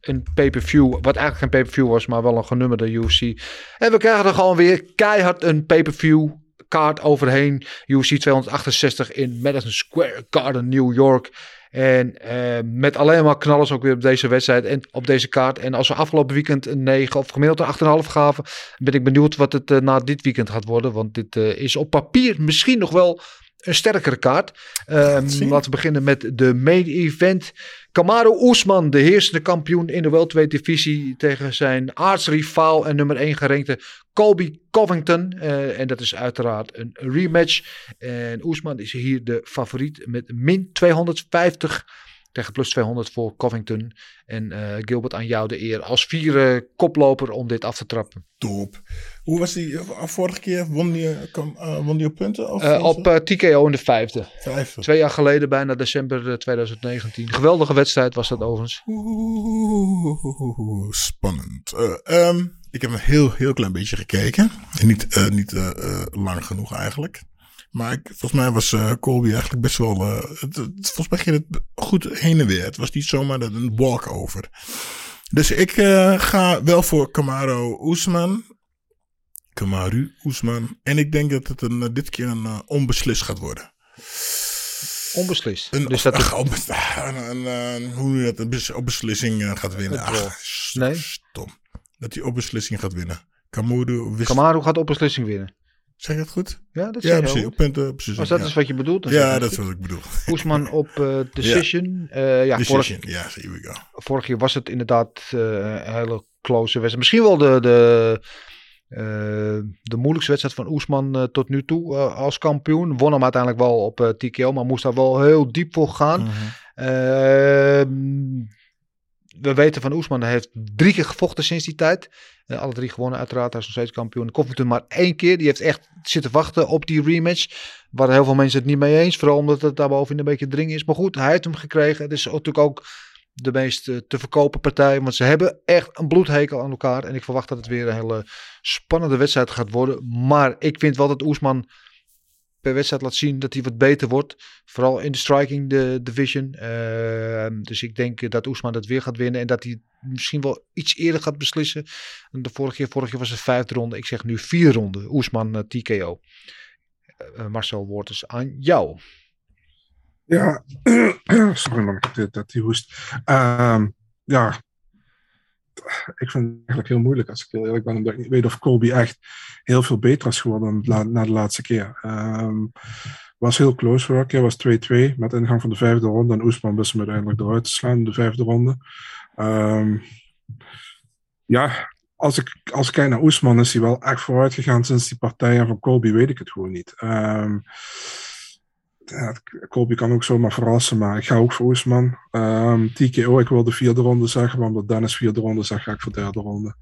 een pay-per-view, wat eigenlijk geen pay-per-view was, maar wel een genummerde UFC. En we krijgen er gewoon weer keihard een pay-per-view kaart overheen. UFC 268 in Madison Square Garden, New York. En eh, met alleen maar knallers ook weer op deze wedstrijd en op deze kaart. En als we afgelopen weekend een 9 of gemiddeld een 8,5 gaven, ben ik benieuwd wat het eh, na dit weekend gaat worden. Want dit eh, is op papier misschien nog wel een sterkere kaart. Ehm, laten we beginnen met de main event. Kamaru Usman, de heersende kampioen in de welterweight divisie tegen zijn aartsrivaal en nummer 1 gerankte Colby Covington. Eh, en dat is uiteraard een rematch. En Oesman is hier de favoriet met min 250 tegen plus 200 voor Covington. En eh, Gilbert aan jou de eer als vierde koploper om dit af te trappen. Top. Hoe was die eh, vorige keer? Won die, kwam, eh, won die op punten? Of op TKO in de vijfde. vijf? Twee jaar geleden, bijna december eh, 2019. Geweldige wedstrijd was dat overigens. Oeh, spannend. Eh, ehm, ik heb een heel, heel klein beetje gekeken. En niet, niet lang genoeg eigenlijk. Maar ik, volgens mij was eh, Colby eigenlijk best wel... eh, het, het- volgens mij ging het goed heen en weer. Het was niet zomaar een walkover. Dus ik eh, ga wel voor Camaro Oesman. Kamaru Oesman. En ik denk dat het een, dit keer een onbeslist gaat worden. Onbeslist. Een, dus dat ach, (laughs) onbes- een, hoe je dat? Een op beslissing gaat winnen. Ach, Nee? stom. Dat hij op beslissing gaat winnen. Kamuru wist... Kamaru gaat op beslissing winnen. Zeg je dat goed? Ja, dat Ja, precies. Op punten, precies. Als dat ja. is wat je bedoelt. dan ja, dat is wat ik bedoel. (laughs) Oesman op eh, decision. Eh, ja, vorig, Decision. Ja, here we go. vorig jaar was het inderdaad eh, een hele close wedstrijd. Misschien wel de, de, eh, de moeilijkste wedstrijd van Oesman eh, tot nu toe eh, als kampioen. Won hem uiteindelijk wel op eh, TKO, maar moest daar wel heel diep voor gaan. Ehm, we weten van Oesman, hij heeft drie keer gevochten sinds die tijd. Eh, alle drie gewonnen uiteraard, hij is nog steeds kampioen. Covington maar één keer, die heeft echt zitten wachten op die rematch. Waar heel veel mensen het niet mee eens, vooral omdat het daarboven een beetje dring is. Maar goed, hij heeft hem gekregen. Het is natuurlijk ook de meest eh, te verkopen partij, want ze hebben echt een bloedhekel aan elkaar. En ik verwacht dat het weer een hele spannende wedstrijd gaat worden. Maar ik vind wel dat Oesman per wedstrijd laat zien dat hij wat beter wordt. Vooral in de striking de division. Ehm, dus ik denk dat Oesman dat weer gaat winnen. En dat hij misschien wel iets eerder gaat beslissen. De vorige keer, vorige keer was het vijfde ronde. Ik zeg nu vier ronde. Oesman eh, TKO. Eh, eh, Marcel Woorters aan jou. Ja, (clears throat) sorry man, dat die hoest. Ehm, ja, ik vind het eigenlijk heel moeilijk als ik heel eerlijk ben, omdat ik niet weet of Colby echt heel veel beter is geworden na de laatste keer. Ehm was heel close vorige keer, was 2-2 met ingang van de vijfde ronde en Oesman wist hem uiteindelijk eruit te slaan in de vijfde ronde. Ehm, ja, als ik, als ik kijk naar Oesman is hij wel echt vooruit gegaan sinds die partijen van Colby, weet ik het gewoon niet. Ehm, ja, Colby kan ook zomaar verrassen, maar ik ga ook voor Oesman. Ehm TKO, ik wil de vierde ronde zeggen, maar omdat Dennis vierde ronde zegt, ga ik voor derde ronde.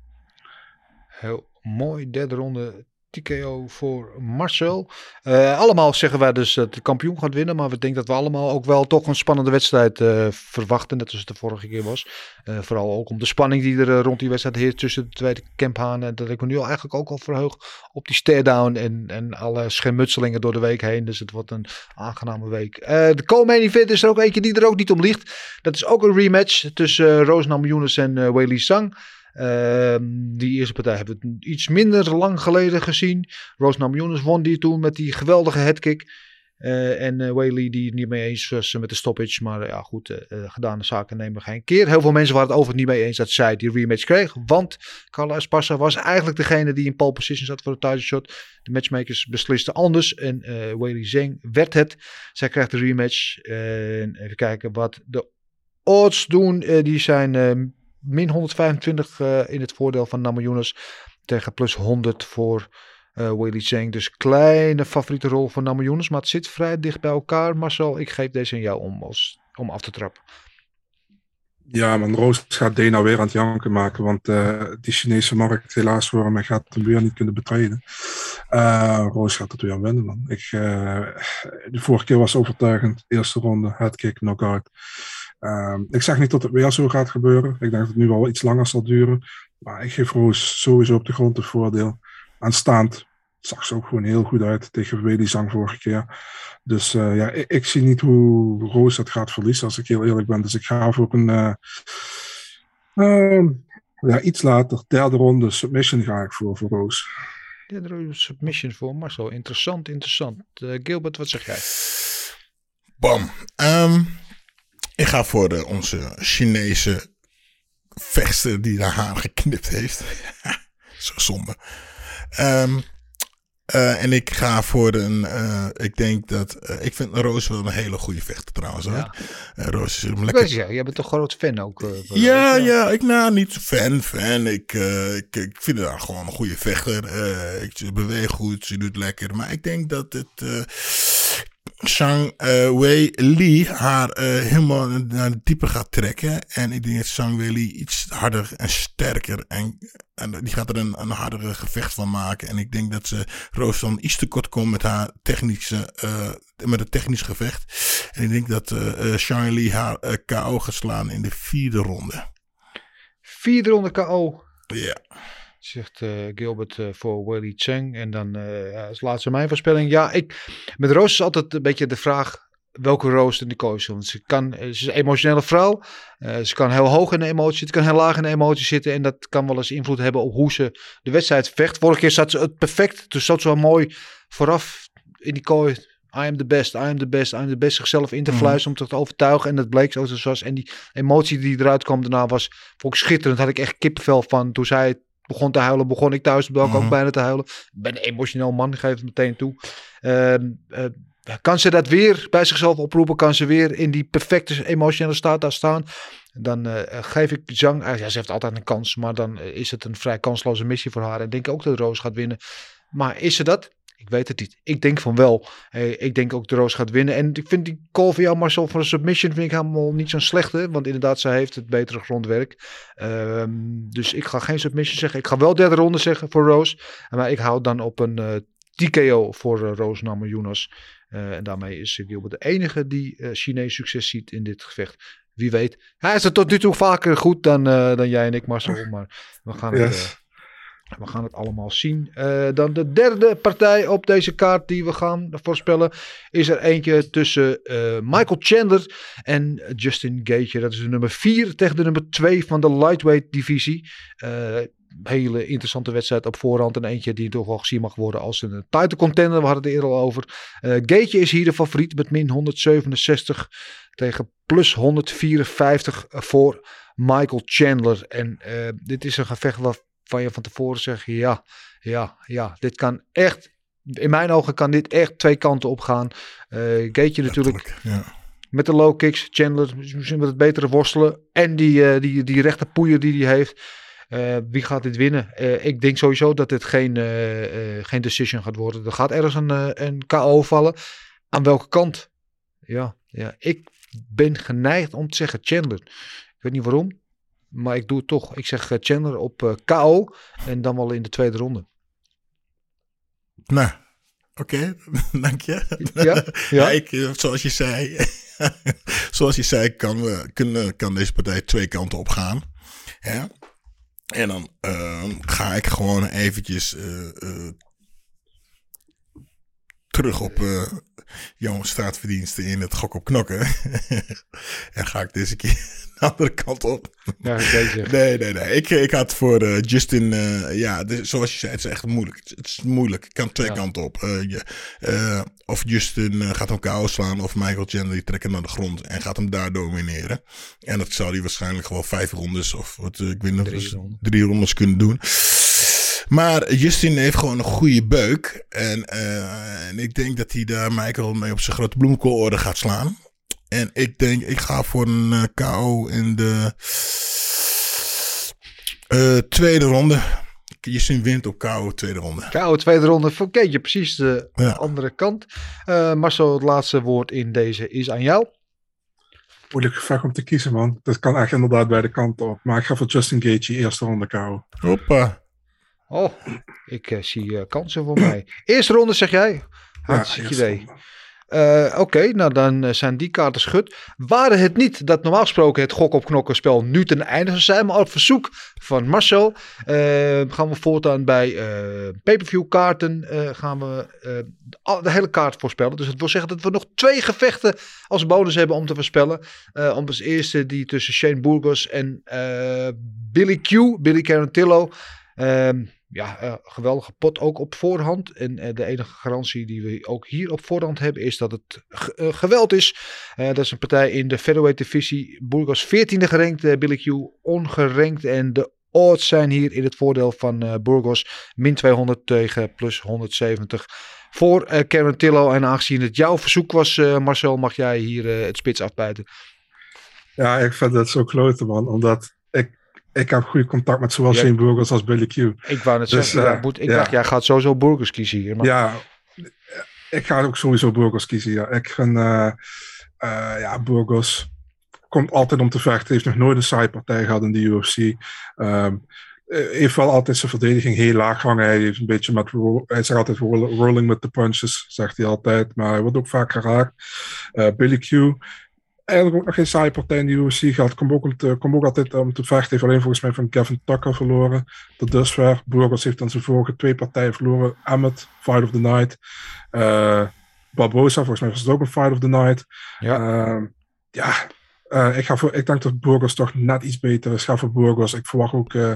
Heel mooi. Derde ronde TKO voor Marcel. Eh, allemaal zeggen wij dus dat de kampioen gaat winnen. Maar we denken dat we allemaal ook wel toch een spannende wedstrijd eh, verwachten. Net als het de vorige keer was. Eh, vooral ook om de spanning die er rond die wedstrijd heerst tussen de tweede Kemphaan. En dat ik me nu al eigenlijk ook al verheug op die stare-down. En, en alle schermutselingen door de week heen. Dus het wordt een aangename week. De co-main event is er ook eentje die er ook niet om ligt. Dat is ook een rematch tussen Roos Namajunas en uh, Weili Sang. Ehm, die eerste partij hebben we iets minder lang geleden gezien. Rose Namajunas won die toen met die geweldige headkick. Uh, en uh, die het niet mee eens was met de stoppage. Maar ja goed, gedane zaken nemen geen keer. Heel veel mensen waren het over het niet mee eens dat zij die rematch kreeg. Want Carla Esparza was eigenlijk degene die in pole position zat voor de title shot. De matchmakers beslisten anders. En Whaley Zeng werd het. Zij krijgt de rematch. En even kijken wat de odds doen. die zijn min 125 in het voordeel van Namajunas. Tegen plus 100 voor... Uh, Willy Zhang. Dus kleine favoriete rol voor Namajunas. Maar het zit vrij dicht bij elkaar. Marcel, ik geef deze aan jou om, als, om af te trappen. Ja, man, Roos gaat Dana weer aan het janken maken. Want uh, die Chinese markt helaas voor hem gaat hem weer niet kunnen betreden. Roos gaat het weer winnen, man. Ik, de vorige keer was overtuigend. Eerste ronde, headkick, knockout. Ik zeg niet dat het weer zo gaat gebeuren. Ik denk dat het nu wel iets langer zal duren. Maar ik geef Roos sowieso op de grond het voordeel aanstaand zag ze ook gewoon heel goed uit tegen Weli Zang vorige keer. Dus uh, ja, ik, ik, zie niet hoe Roos dat gaat verliezen, als ik heel eerlijk ben. Dus ik ga voor een uh, uh, ja, iets later, derde ronde submission ga ik voor, voor Roos. Derde ronde submission voor Marcel. Interessant, interessant. Uh, Gilbert, wat zeg jij? Bam. Um, ik ga voor de, onze Chinese vechter die haar haar geknipt heeft. (laughs) Zo zonde. Um, uh, en ik ga voor een. Uh, ik denk dat. Uh, ik vind Roos wel een hele goede vechter trouwens. Ja. Roos is een lekker. Weet je, jij bent toch groot fan ook? ja, Roos, ja, ik nou niet fan, fan. Ik, ik, ik vind haar gewoon een goede vechter. ik, ze beweegt goed, ze doet lekker. Maar ik denk dat het. Shang uh, Wei Li haar uh, helemaal naar de diepe gaat trekken. En ik denk dat Shang Wei Li iets harder en sterker. En, en die gaat er een, een hardere gevecht van maken. En ik denk dat ze Roos dan iets te kort komt met haar technische, uh, met het technisch gevecht. En ik denk dat Shang Li haar KO gaat slaan in de vierde ronde. Vierde ronde KO. Ja. Zegt uh, Gilbert uh, voor Willy Cheng. En dan ja, als laatste mijn voorspelling. Ja, ik, met Roos is altijd een beetje de vraag welke Roos in de koos Want ze, kan, ze is een emotionele vrouw. ze kan heel hoog in de emotie zitten, kan heel laag in de emotie zitten. En dat kan wel eens invloed hebben op hoe ze de wedstrijd vecht. Vorige keer zat ze het perfect. Dus zat ze wel mooi vooraf in die kooi. I am the best, I am the best, I am the best. Zichzelf in te fluisteren mm. om te overtuigen. En dat bleek zo zoals. En die emotie die eruit kwam daarna was vond ik schitterend. Had ik echt kippenvel van toen zij het begon te huilen, begon ik thuis op ook bijna te huilen. Ik ben een emotioneel man, ik geef het meteen toe. Uh, uh, kan ze dat weer bij zichzelf oproepen? Kan ze weer in die perfecte emotionele staat daar staan? Dan uh, geef ik Zhang, ja, ze heeft altijd een kans, maar dan is het een vrij kansloze missie voor haar. En denk ook dat Roos gaat winnen. Maar is ze dat? Ik weet het niet. Ik denk van wel. Hey, ik denk ook de Roos gaat winnen. En ik vind die call van jou, Marcel, voor een submission vind ik helemaal niet zo'n slechte. Want inderdaad, zij heeft het betere grondwerk. Um, dus ik ga geen submission zeggen. Ik ga wel derde ronde zeggen voor Roos. Maar ik hou dan op een uh, TKO voor uh, Roos Namajunas. Uh, en daarmee is Gilbert de enige die uh, Chinees succes ziet in dit gevecht. Wie weet. Hij is er tot nu toe vaker goed dan, dan jij en ik, Marcel. Maar we gaan yes. het... We gaan het allemaal zien. Uh, dan de derde partij op deze kaart die we gaan voorspellen. Is er eentje tussen uh, Michael Chandler en Justin Gage. Dat is de nummer 4 tegen de nummer 2 van de lightweight divisie. Uh, hele interessante wedstrijd op voorhand. En eentje die toch wel gezien mag worden als een title contender. We hadden het eerder al over. Gage is hier de favoriet met min 167 tegen plus 154 voor Michael Chandler. En dit is een gevecht wat van je van tevoren zeggen, ja, ja, ja, dit kan echt, in mijn ogen kan dit echt twee kanten op gaan. Uh, natuurlijk ja. met de low kicks, Chandler misschien met het betere worstelen en die, uh, die, die rechte poeier die hij heeft. Uh, wie gaat dit winnen? Uh, ik denk sowieso dat dit geen, uh, geen decision gaat worden. Er gaat ergens een, een KO vallen. Aan welke kant? ja, ja, ik ben geneigd om te zeggen Chandler. Ik weet niet waarom, maar ik doe het toch. Ik zeg eh, Chandler op eh, KO en dan wel in de tweede ronde. Nou, oké, (laughs) dank je. Ja, ja. ik, eh, zoals je zei, (laughs) zoals je zei, kan, we, kunnen, kan deze partij twee kanten op gaan. Ja? En dan ehm, ga ik gewoon eventjes terug op jouw straatverdiensten in het gok op knokken. (laughs) en ga ik deze keer (laughs) de andere kant op. Ja. Nee, nee, nee. Ik, ik had voor eh, Justin, eh, ja, zoals je zei, het is echt moeilijk. Het, het is moeilijk. Het kan twee Ja. kanten op. Eh, je, of Justin gaat hem KO slaan, of Michael Chandler die trekt hem naar de grond en gaat hem daar domineren. En dat zou hij waarschijnlijk gewoon vijf rondes, of wat, ik weet niet, of Drie drie rondes kunnen doen. Maar Justin heeft gewoon een goede beuk. En, eh, en ik denk dat hij daar Michael mee op zijn grote bloemkoolorde gaat slaan. En ik denk, ik ga voor een eh, KO in de eh, tweede ronde. Justin wint op KO tweede ronde. KO tweede ronde. Oké, je precies de Ja. andere kant. Eh Marcel, het laatste woord in deze is aan jou. Moeilijk gevecht om te kiezen, man. Dat kan echt inderdaad beide kanten op. Maar ik ga voor Justin Gaethje eerste ronde KO. Hoppa. Oh, ik eh, zie eh, kansen voor mij. Eerste ronde zeg jij? Hartstikke eerste idee. Eh, Oké, nou dan zijn die kaarten schud. Waren het niet dat normaal gesproken het gok op knokken spel nu ten einde zou zijn, maar op verzoek van Marcel gaan we voortaan bij pay-per-view kaarten gaan we de, hele kaart voorspellen. Dus het wil zeggen dat we nog twee gevechten als bonus hebben om te voorspellen. Om als eerste die tussen Shane Burgos en Billy Q, Billy Carantillo. Ehm, ja, eh, geweldige pot ook op voorhand. En eh, de enige garantie die we ook hier op voorhand hebben is dat het eh, geweld is. Dat is een partij in de featherweight divisie. Burgos 14e gerankt, Billy Q ongerankt. En de odds zijn hier in het voordeel van Burgos. Min 200 tegen plus 170 voor Karen Tillo. En aangezien het jouw verzoek was, Marcel, mag jij hier het spits afbijten. Ja, ik vind dat zo klote, man. Omdat ik, heb goed contact met zowel. Shane Burgos als Billy Q. Ik wou net Dus, zeggen, eh, moet, ik dacht, jij gaat sowieso Burgos kiezen hier. Maar Ja, ik ga ook sowieso Burgos kiezen. Ja. Ik vind, eh, eh, ja, Burgos komt altijd om te vechten. Heeft nog nooit een saaie partij gehad in de UFC. Ehm, eh, heeft wel altijd zijn verdediging heel laag hangen. Hij heeft een beetje met, hij zegt altijd roll- rolling with the punches, zegt hij altijd. Maar hij wordt ook vaak geraakt. Eh, Billy Q, eigenlijk ook nog geen saaie partij in de UFC gehad. Komt ook, om te- komt ook altijd om te vechten. Heeft alleen volgens mij van Kevin Tucker verloren. Tot dusver. Burgos heeft dan zijn vorige twee partijen verloren. Emmet, Fight of the Night. Eh, Barbosa, volgens mij was het ook een Fight of the Night. Ja. Ehm, ja, eh, ik, ga voor, ik denk dat Burgos toch net iets beter is. Ik ga voor Burgos. Ik verwacht ook eh,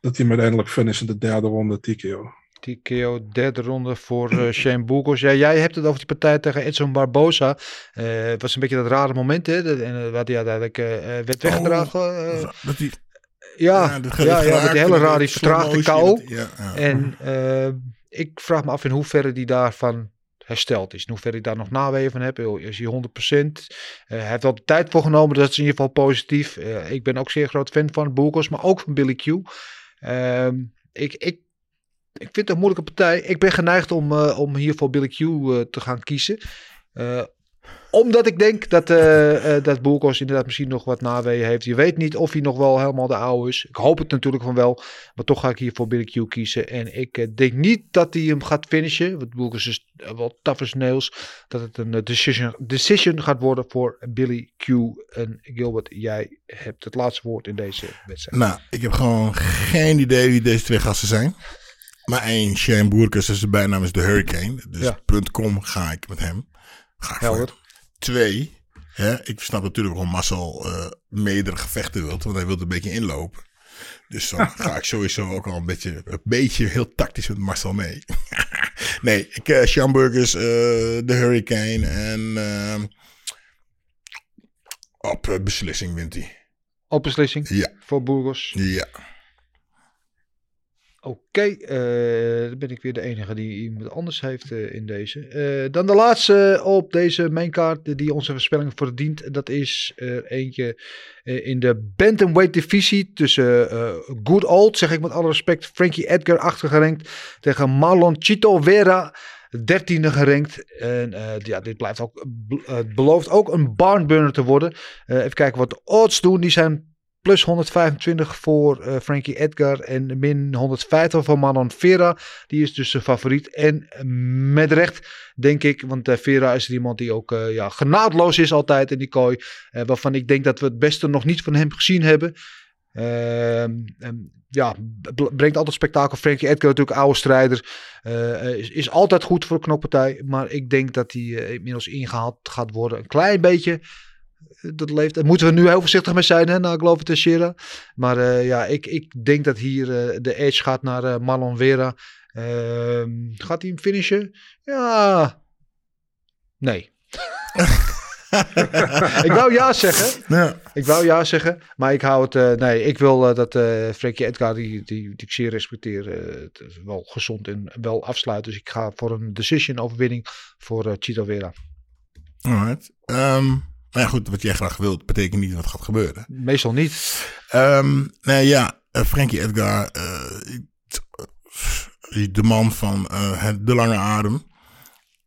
dat hij hem uiteindelijk finish in de derde ronde TKO. TKO derde ronde voor eh, (laughs) Shane Burgos. Ja, jij hebt het over die partij tegen Edson Barbosa. Eh, het was een beetje dat rare moment, hè? Dat, en, uh, wat hij uiteindelijk eh, eh, werd weggedragen. eh, Dat die, ja, dat ja, ja, met die hele rare, die vertraagde KO. Ja. En eh, ik vraag me af in hoeverre die daarvan hersteld is. In hoeverre hij daar nog naweeën van heeft. Is hij 100%? Eh, hij heeft wel de tijd voor genomen. Dat is in ieder geval positief. Eh, ik ben ook zeer groot fan van Burgos. Maar ook van Billy Q. Ehm, ik, ik, ik vind het een moeilijke partij. Ik ben geneigd om, eh, om hier voor Billy Q eh, te gaan kiezen. Eh, omdat ik denk dat, dat inderdaad misschien nog wat naweeën heeft. Je weet niet of hij nog wel helemaal de oude is. Ik hoop het natuurlijk van wel. Maar toch ga ik hier voor Billy Q kiezen. En ik denk niet dat hij hem gaat finishen. Want Burgos is wel tough as nails. Dat het een decision, decision gaat worden voor Billy Q. En Gilbert, jij hebt het laatste woord in deze wedstrijd. Nou, ik heb gewoon geen idee wie deze twee gasten zijn. Maar één, Shane Boerkes, zijn bijnaam is de Hurricane. Dus Ja. .com ga ik met hem. Ga ik Helder. Twee, hè, ik snap natuurlijk waarom Marcel eh meerdere gevechten wilt, want hij wil een beetje inlopen. Dus dan (laughs) ga ik sowieso ook al een beetje, een beetje heel tactisch met Marcel mee. (laughs) nee, ik, eh Sean Burgers, eh, de Hurricane en op beslissing wint hij. Op beslissing Ja, voor Burgos. ja. Oké, eh, dan ben ik weer de enige die iemand anders heeft eh, in deze. Eh, dan de laatste op deze maincard die onze voorspelling verdient. Dat is er eentje in de bantamweight divisie tussen Good Old, zeg ik met alle respect, Frankie Edgar achtergerankt tegen Marlon Chito Vera. dertiende gerankt. En ja, dit blijft ook, het belooft ook een barnburner te worden. Even kijken wat de odds doen. Die zijn plus 125 voor eh, Frankie Edgar en min 150 voor Manon Vera. Die is dus de favoriet. En met recht, denk ik, want eh, Vera is iemand die ook eh, ja, genadeloos is altijd in die kooi. waarvan ik denk dat we het beste nog niet van hem gezien hebben. Ehm, ja, brengt altijd spektakel. Frankie Edgar natuurlijk oude strijder. is, is altijd goed voor de knokpartij. Maar ik denk dat hij inmiddels ingehaald gaat worden. Een klein beetje. Dat leeft. Daar moeten we nu heel voorzichtig mee zijn, hè, na Glover Teixeira. Maar eh, ja, ik, ik denk dat hier eh, de edge gaat naar eh, Marlon Vera. Ehm, gaat hij hem finishen? Ja. Nee. (laughs) ik wou ja zeggen. Ja. Ik wou ja zeggen, maar ik hou het. nee, ik wil dat Frankie Edgar, die, die, die ik zeer respecteer, het wel gezond en wel afsluit. Dus ik ga voor een decision overwinning voor Chito Vera. Alright. Ehm, maar ja, goed, wat jij graag wilt, betekent niet wat gaat gebeuren. Meestal niet. Ehm, nee, ja, eh, Frankie Edgar, eh, de man van eh, het- de lange adem.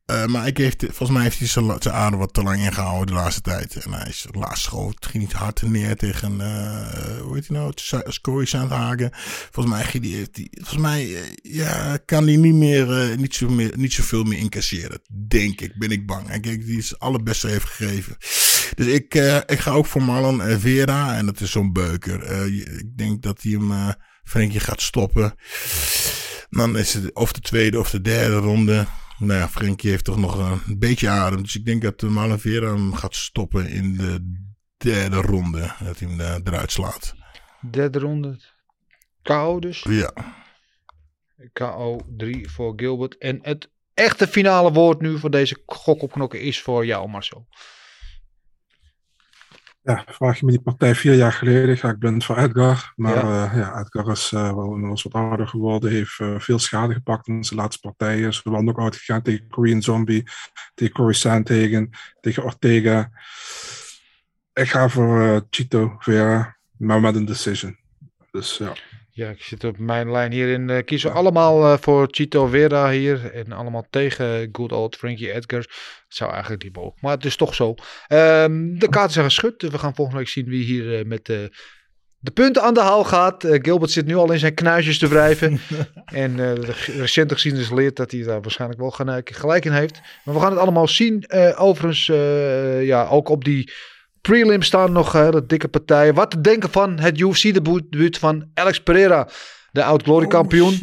Eh, maar ik heeft, volgens mij heeft hij zijn zijn adem wat te lang ingehouden de laatste tijd. En hij is laatst schoot, ging niet hard neer tegen, eh, hoe heet hij nou, Scory Sandhagen. Volgens mij, ging die, volgens mij eh, ja, kan hij niet meer, niet, zo niet zoveel meer incasseren. Denk ik, ben ik bang. En kijk, die is het allerbeste heeft gegeven. Dus ik, ik ga ook voor Marlon Vera. En dat is zo'n beuker. Ik denk dat hij hem, Frenkie gaat stoppen. Dan is het of de tweede of de derde ronde. Nou ja, Frenkie heeft toch nog een beetje adem. Dus ik denk dat eh, Marlon Vera hem gaat stoppen in de derde ronde. Dat hij hem eh, eruit slaat. Derde ronde. KO dus. Ja. KO 3 voor Gilbert. En het echte finale woord nu voor deze gok op knokken is voor jou, Marcel. Ja, vraag je me die partij vier jaar geleden, ga ik blind voor Edgar. Maar Ja. ja Edgar is eh, wel inmiddels wat ouder geworden, heeft eh, veel schade gepakt in zijn laatste partijen. Is wel nog uitgegaan tegen Korean Zombie, tegen Corey Sandhagen, tegen Ortega. Ik ga voor eh, Chito Vera, maar met een decision. Dus ja. Ja, ik zit op mijn lijn hierin. eh kiezen we allemaal eh, voor Chito Vera hier. En allemaal tegen good old Frankie Edgar. Het zou eigenlijk niet mogen. Maar het is toch zo. Ehm, de kaarten zijn geschud. We gaan volgende week zien wie hier eh, met de punten aan de haal gaat. Gilbert zit nu al in zijn knuisjes te wrijven. (laughs) en eh, de g- recente geschiedenis leert dat hij daar waarschijnlijk wel gelijk, in heeft. Maar we gaan het allemaal zien. Overigens, ja, ook op die prelim staan nog hele dikke partijen. Wat te denken van het UFC-debuut van Alex Pereira, de oud-glory kampioen. Oh,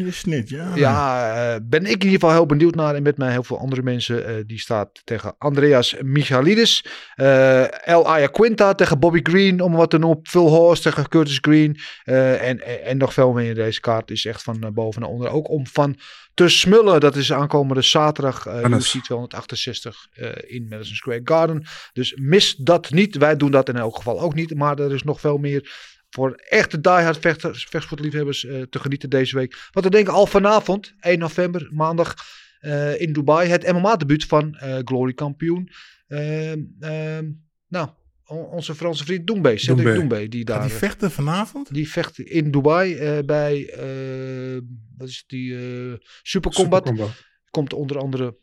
ja. Ja, eh, ben ik in ieder geval heel benieuwd naar. En met mij heel veel andere mensen. eh, die staat tegen Andreas Michalidis. eh El Ayaquinta tegen Bobby Green. Om wat te noemen. Phil Horst tegen Curtis Green. eh, en, en, en nog veel meer in deze kaart. Is echt van boven naar onder. Ook om van te smullen. Dat is aankomende zaterdag. eh Dennis. UFC 268 eh, in Madison Square Garden. Dus mis dat niet. Wij doen dat in elk geval ook niet. Maar er is nog veel meer voor echte diehard vechters, vechtsportliefhebbers eh, te genieten deze week. Wat we denken al vanavond, 1 november, maandag eh, in Dubai. Het MMA-debuut van eh, Glory kampioen. Ehm, ehm, nou, on- onze Franse vriend Doembe, Cedric die daar... Die vechten vanavond? Die vecht in Dubai bij, wat is die, eh Super Combat. Supercombat. Komt onder andere,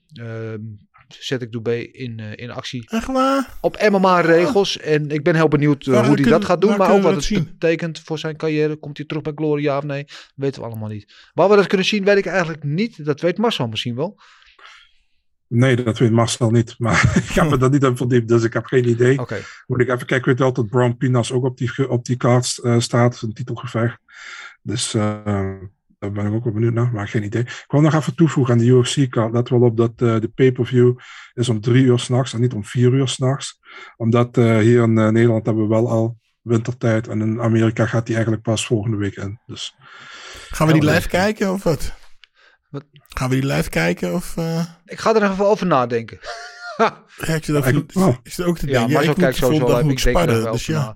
ehm Cedric Doembe in, eh, in actie Echt waar? op MMA-regels. En ik ben heel benieuwd eh, hoe hij dat gaat doen. Maar ook wat het dat zien? betekent voor zijn carrière. Komt hij terug bij Glory, ja of nee? weten we allemaal niet. Waar we dat kunnen zien, weet ik eigenlijk niet. Dat weet Marcel misschien wel. Nee, dat weet Marcel niet. (laughs) Maar ik heb me daar niet in verdiept, dus ik heb geen idee. Oké. Moet ik even kijken. Ik weet wel dat Brown Pinas ook op die, op die kaart eh, staat. Een titelgevecht. Dus eh, daar ben ik ook wel benieuwd naar. Maar geen idee. Ik wil nog even toevoegen aan de UFC-kaart. Let wel op dat eh, de pay-per-view is om drie uur s'nachts en niet om vier uur s'nachts. Omdat eh, hier in eh, Nederland hebben we wel al wintertijd. En in Amerika gaat die eigenlijk pas volgende week in. Dus Gaan we die Ja, live kijken of wat? Wat? Gaan we die live kijken of... eh Ik ga er nog even over nadenken. (laughs) ja, ik zit ook, Ik- oh. ik zit ook te ja, denken. Ik moet kijkt de volgende sowieso moet Ik denk er sparren, dus wel ja.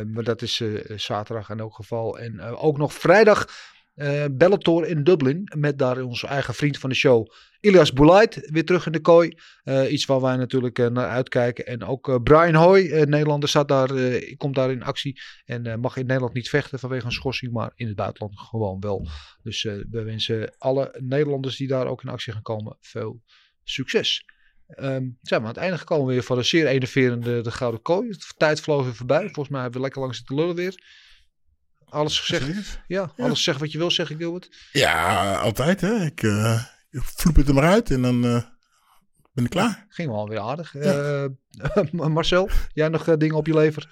Eh, maar dat is eh, zaterdag in elk geval. En eh, ook nog vrijdag eh, Bellator in Dublin. Met daar onze eigen vriend van de show, Ilias Boulait, weer terug in de kooi. Eh, iets waar wij natuurlijk eh, naar uitkijken. En ook Brian Hoy, uh, Nederlander, staat daar, komt daar in actie. En mag in Nederland niet vechten vanwege een schorsing, maar in het buitenland gewoon wel. Dus we wensen alle Nederlanders die daar ook in actie gaan komen veel succes. Ehm, zijn we aan het einde gekomen weer van de zeer enerverende de Gouden Kooi. De tijd vloog weer voorbij. Volgens mij hebben we lekker lang zitten lullen weer. Alles gezegd. Zeker. Ja, alles zeg wat je wil zeggen, Gilbert. Ja, altijd hè. Ik, eh, ik vloep het er maar uit en dan eh, ben ik klaar. Ging wel weer aardig. (laughs) Eh, Marcel, jij nog dingen op je lever?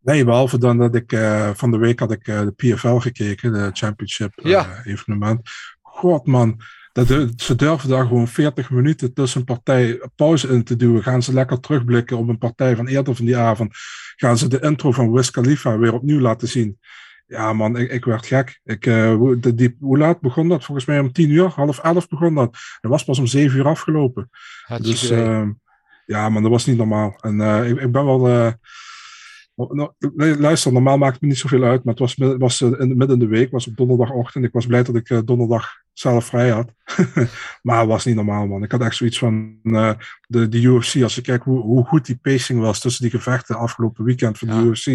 Nee, behalve dan dat ik eh, van de week had ik eh, de PFL gekeken, de Championship eh, Ja. evenement. God man, dat, ze durven daar gewoon 40 minuten tussen een partij pauze in te duwen. Gaan ze lekker terugblikken op een partij van eerder van die avond. Gaan ze de intro van Wiz Khalifa weer opnieuw laten zien. Ja man, ik, ik werd gek. Ik, eh, de, die, hoe laat begon dat? Volgens mij om 10 uur, half 11 begon dat. Het was pas om 7 uur afgelopen. Dus ehm, ja, maar dat was niet normaal. En eh, ik, ik ben wel. nou, luister, normaal maakt het me niet zoveel uit, maar het was, midden- was in, midden in de week, was op donderdagochtend. Ik was blij dat ik donderdag zelf vrij had. (laughs) maar het was niet normaal, man. Ik had echt zoiets van eh, de, de UFC. Als je kijkt hoe, hoe goed die pacing was tussen die gevechten afgelopen weekend van de. UFC.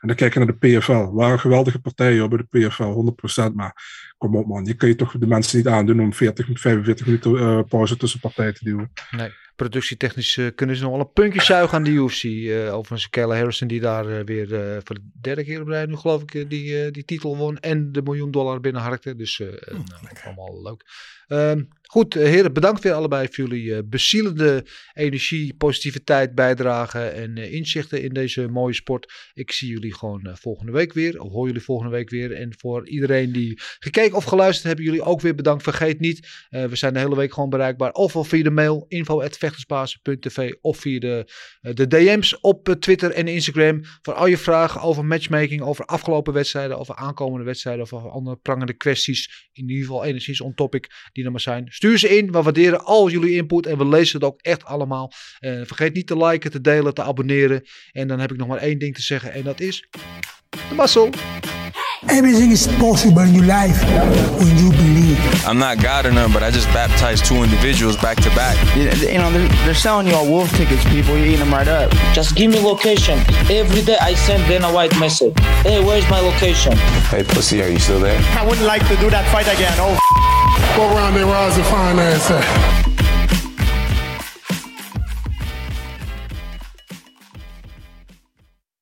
En dan kijk je naar de PFL. Waren geweldige partijen hoor, bij de PFL, 100%. Maar kom op, man. Je kun je toch de mensen niet aandoen om 40, 45 minuten eh, pauze tussen partijen te duwen. Nee, productietechnisch kunnen ze nog wel een puntje zuigen aan de UFC. eh overigens Kayla Harrison die daar eh, weer eh, voor de derde keer op rij nu geloof ik die, die titel won. En de miljoen dollar binnenharkte. Dus nou, allemaal leuk. Ehm, goed, eh, heren, bedankt weer allebei voor jullie eh, bezielende energie, positiviteit, bijdragen en eh, inzichten in deze mooie sport. Ik zie jullie gewoon volgende week weer, of hoor jullie volgende week weer. En voor iedereen die gekeken of geluisterd hebben, jullie ook weer bedankt. Vergeet niet, we zijn de hele week gewoon bereikbaar. Ofwel via de mail info.vechtersbasis.tv of via de, de DM's op Twitter en Instagram. Voor al je vragen over matchmaking, over afgelopen wedstrijden, over aankomende wedstrijden of over andere prangende kwesties. In ieder geval enigszins on topic die er maar zijn. Stuur ze in, we waarderen al jullie input en we lezen het ook echt allemaal. Eh, vergeet niet te liken, te delen, te abonneren. En dan heb ik nog maar één ding te zeggen en dat is... De mazzel! Everything is possible in your life when you believe. I'm not God or none, but I just baptized two individuals back to back. You, you know, they're, they're selling you all wolf tickets, people. You're eating them right up. Just give me location. Every day I send Dana White message. Hey, where's my location? Hey, pussy, are you still there? I wouldn't like to do that fight again. Oh, What round they rise to finance at?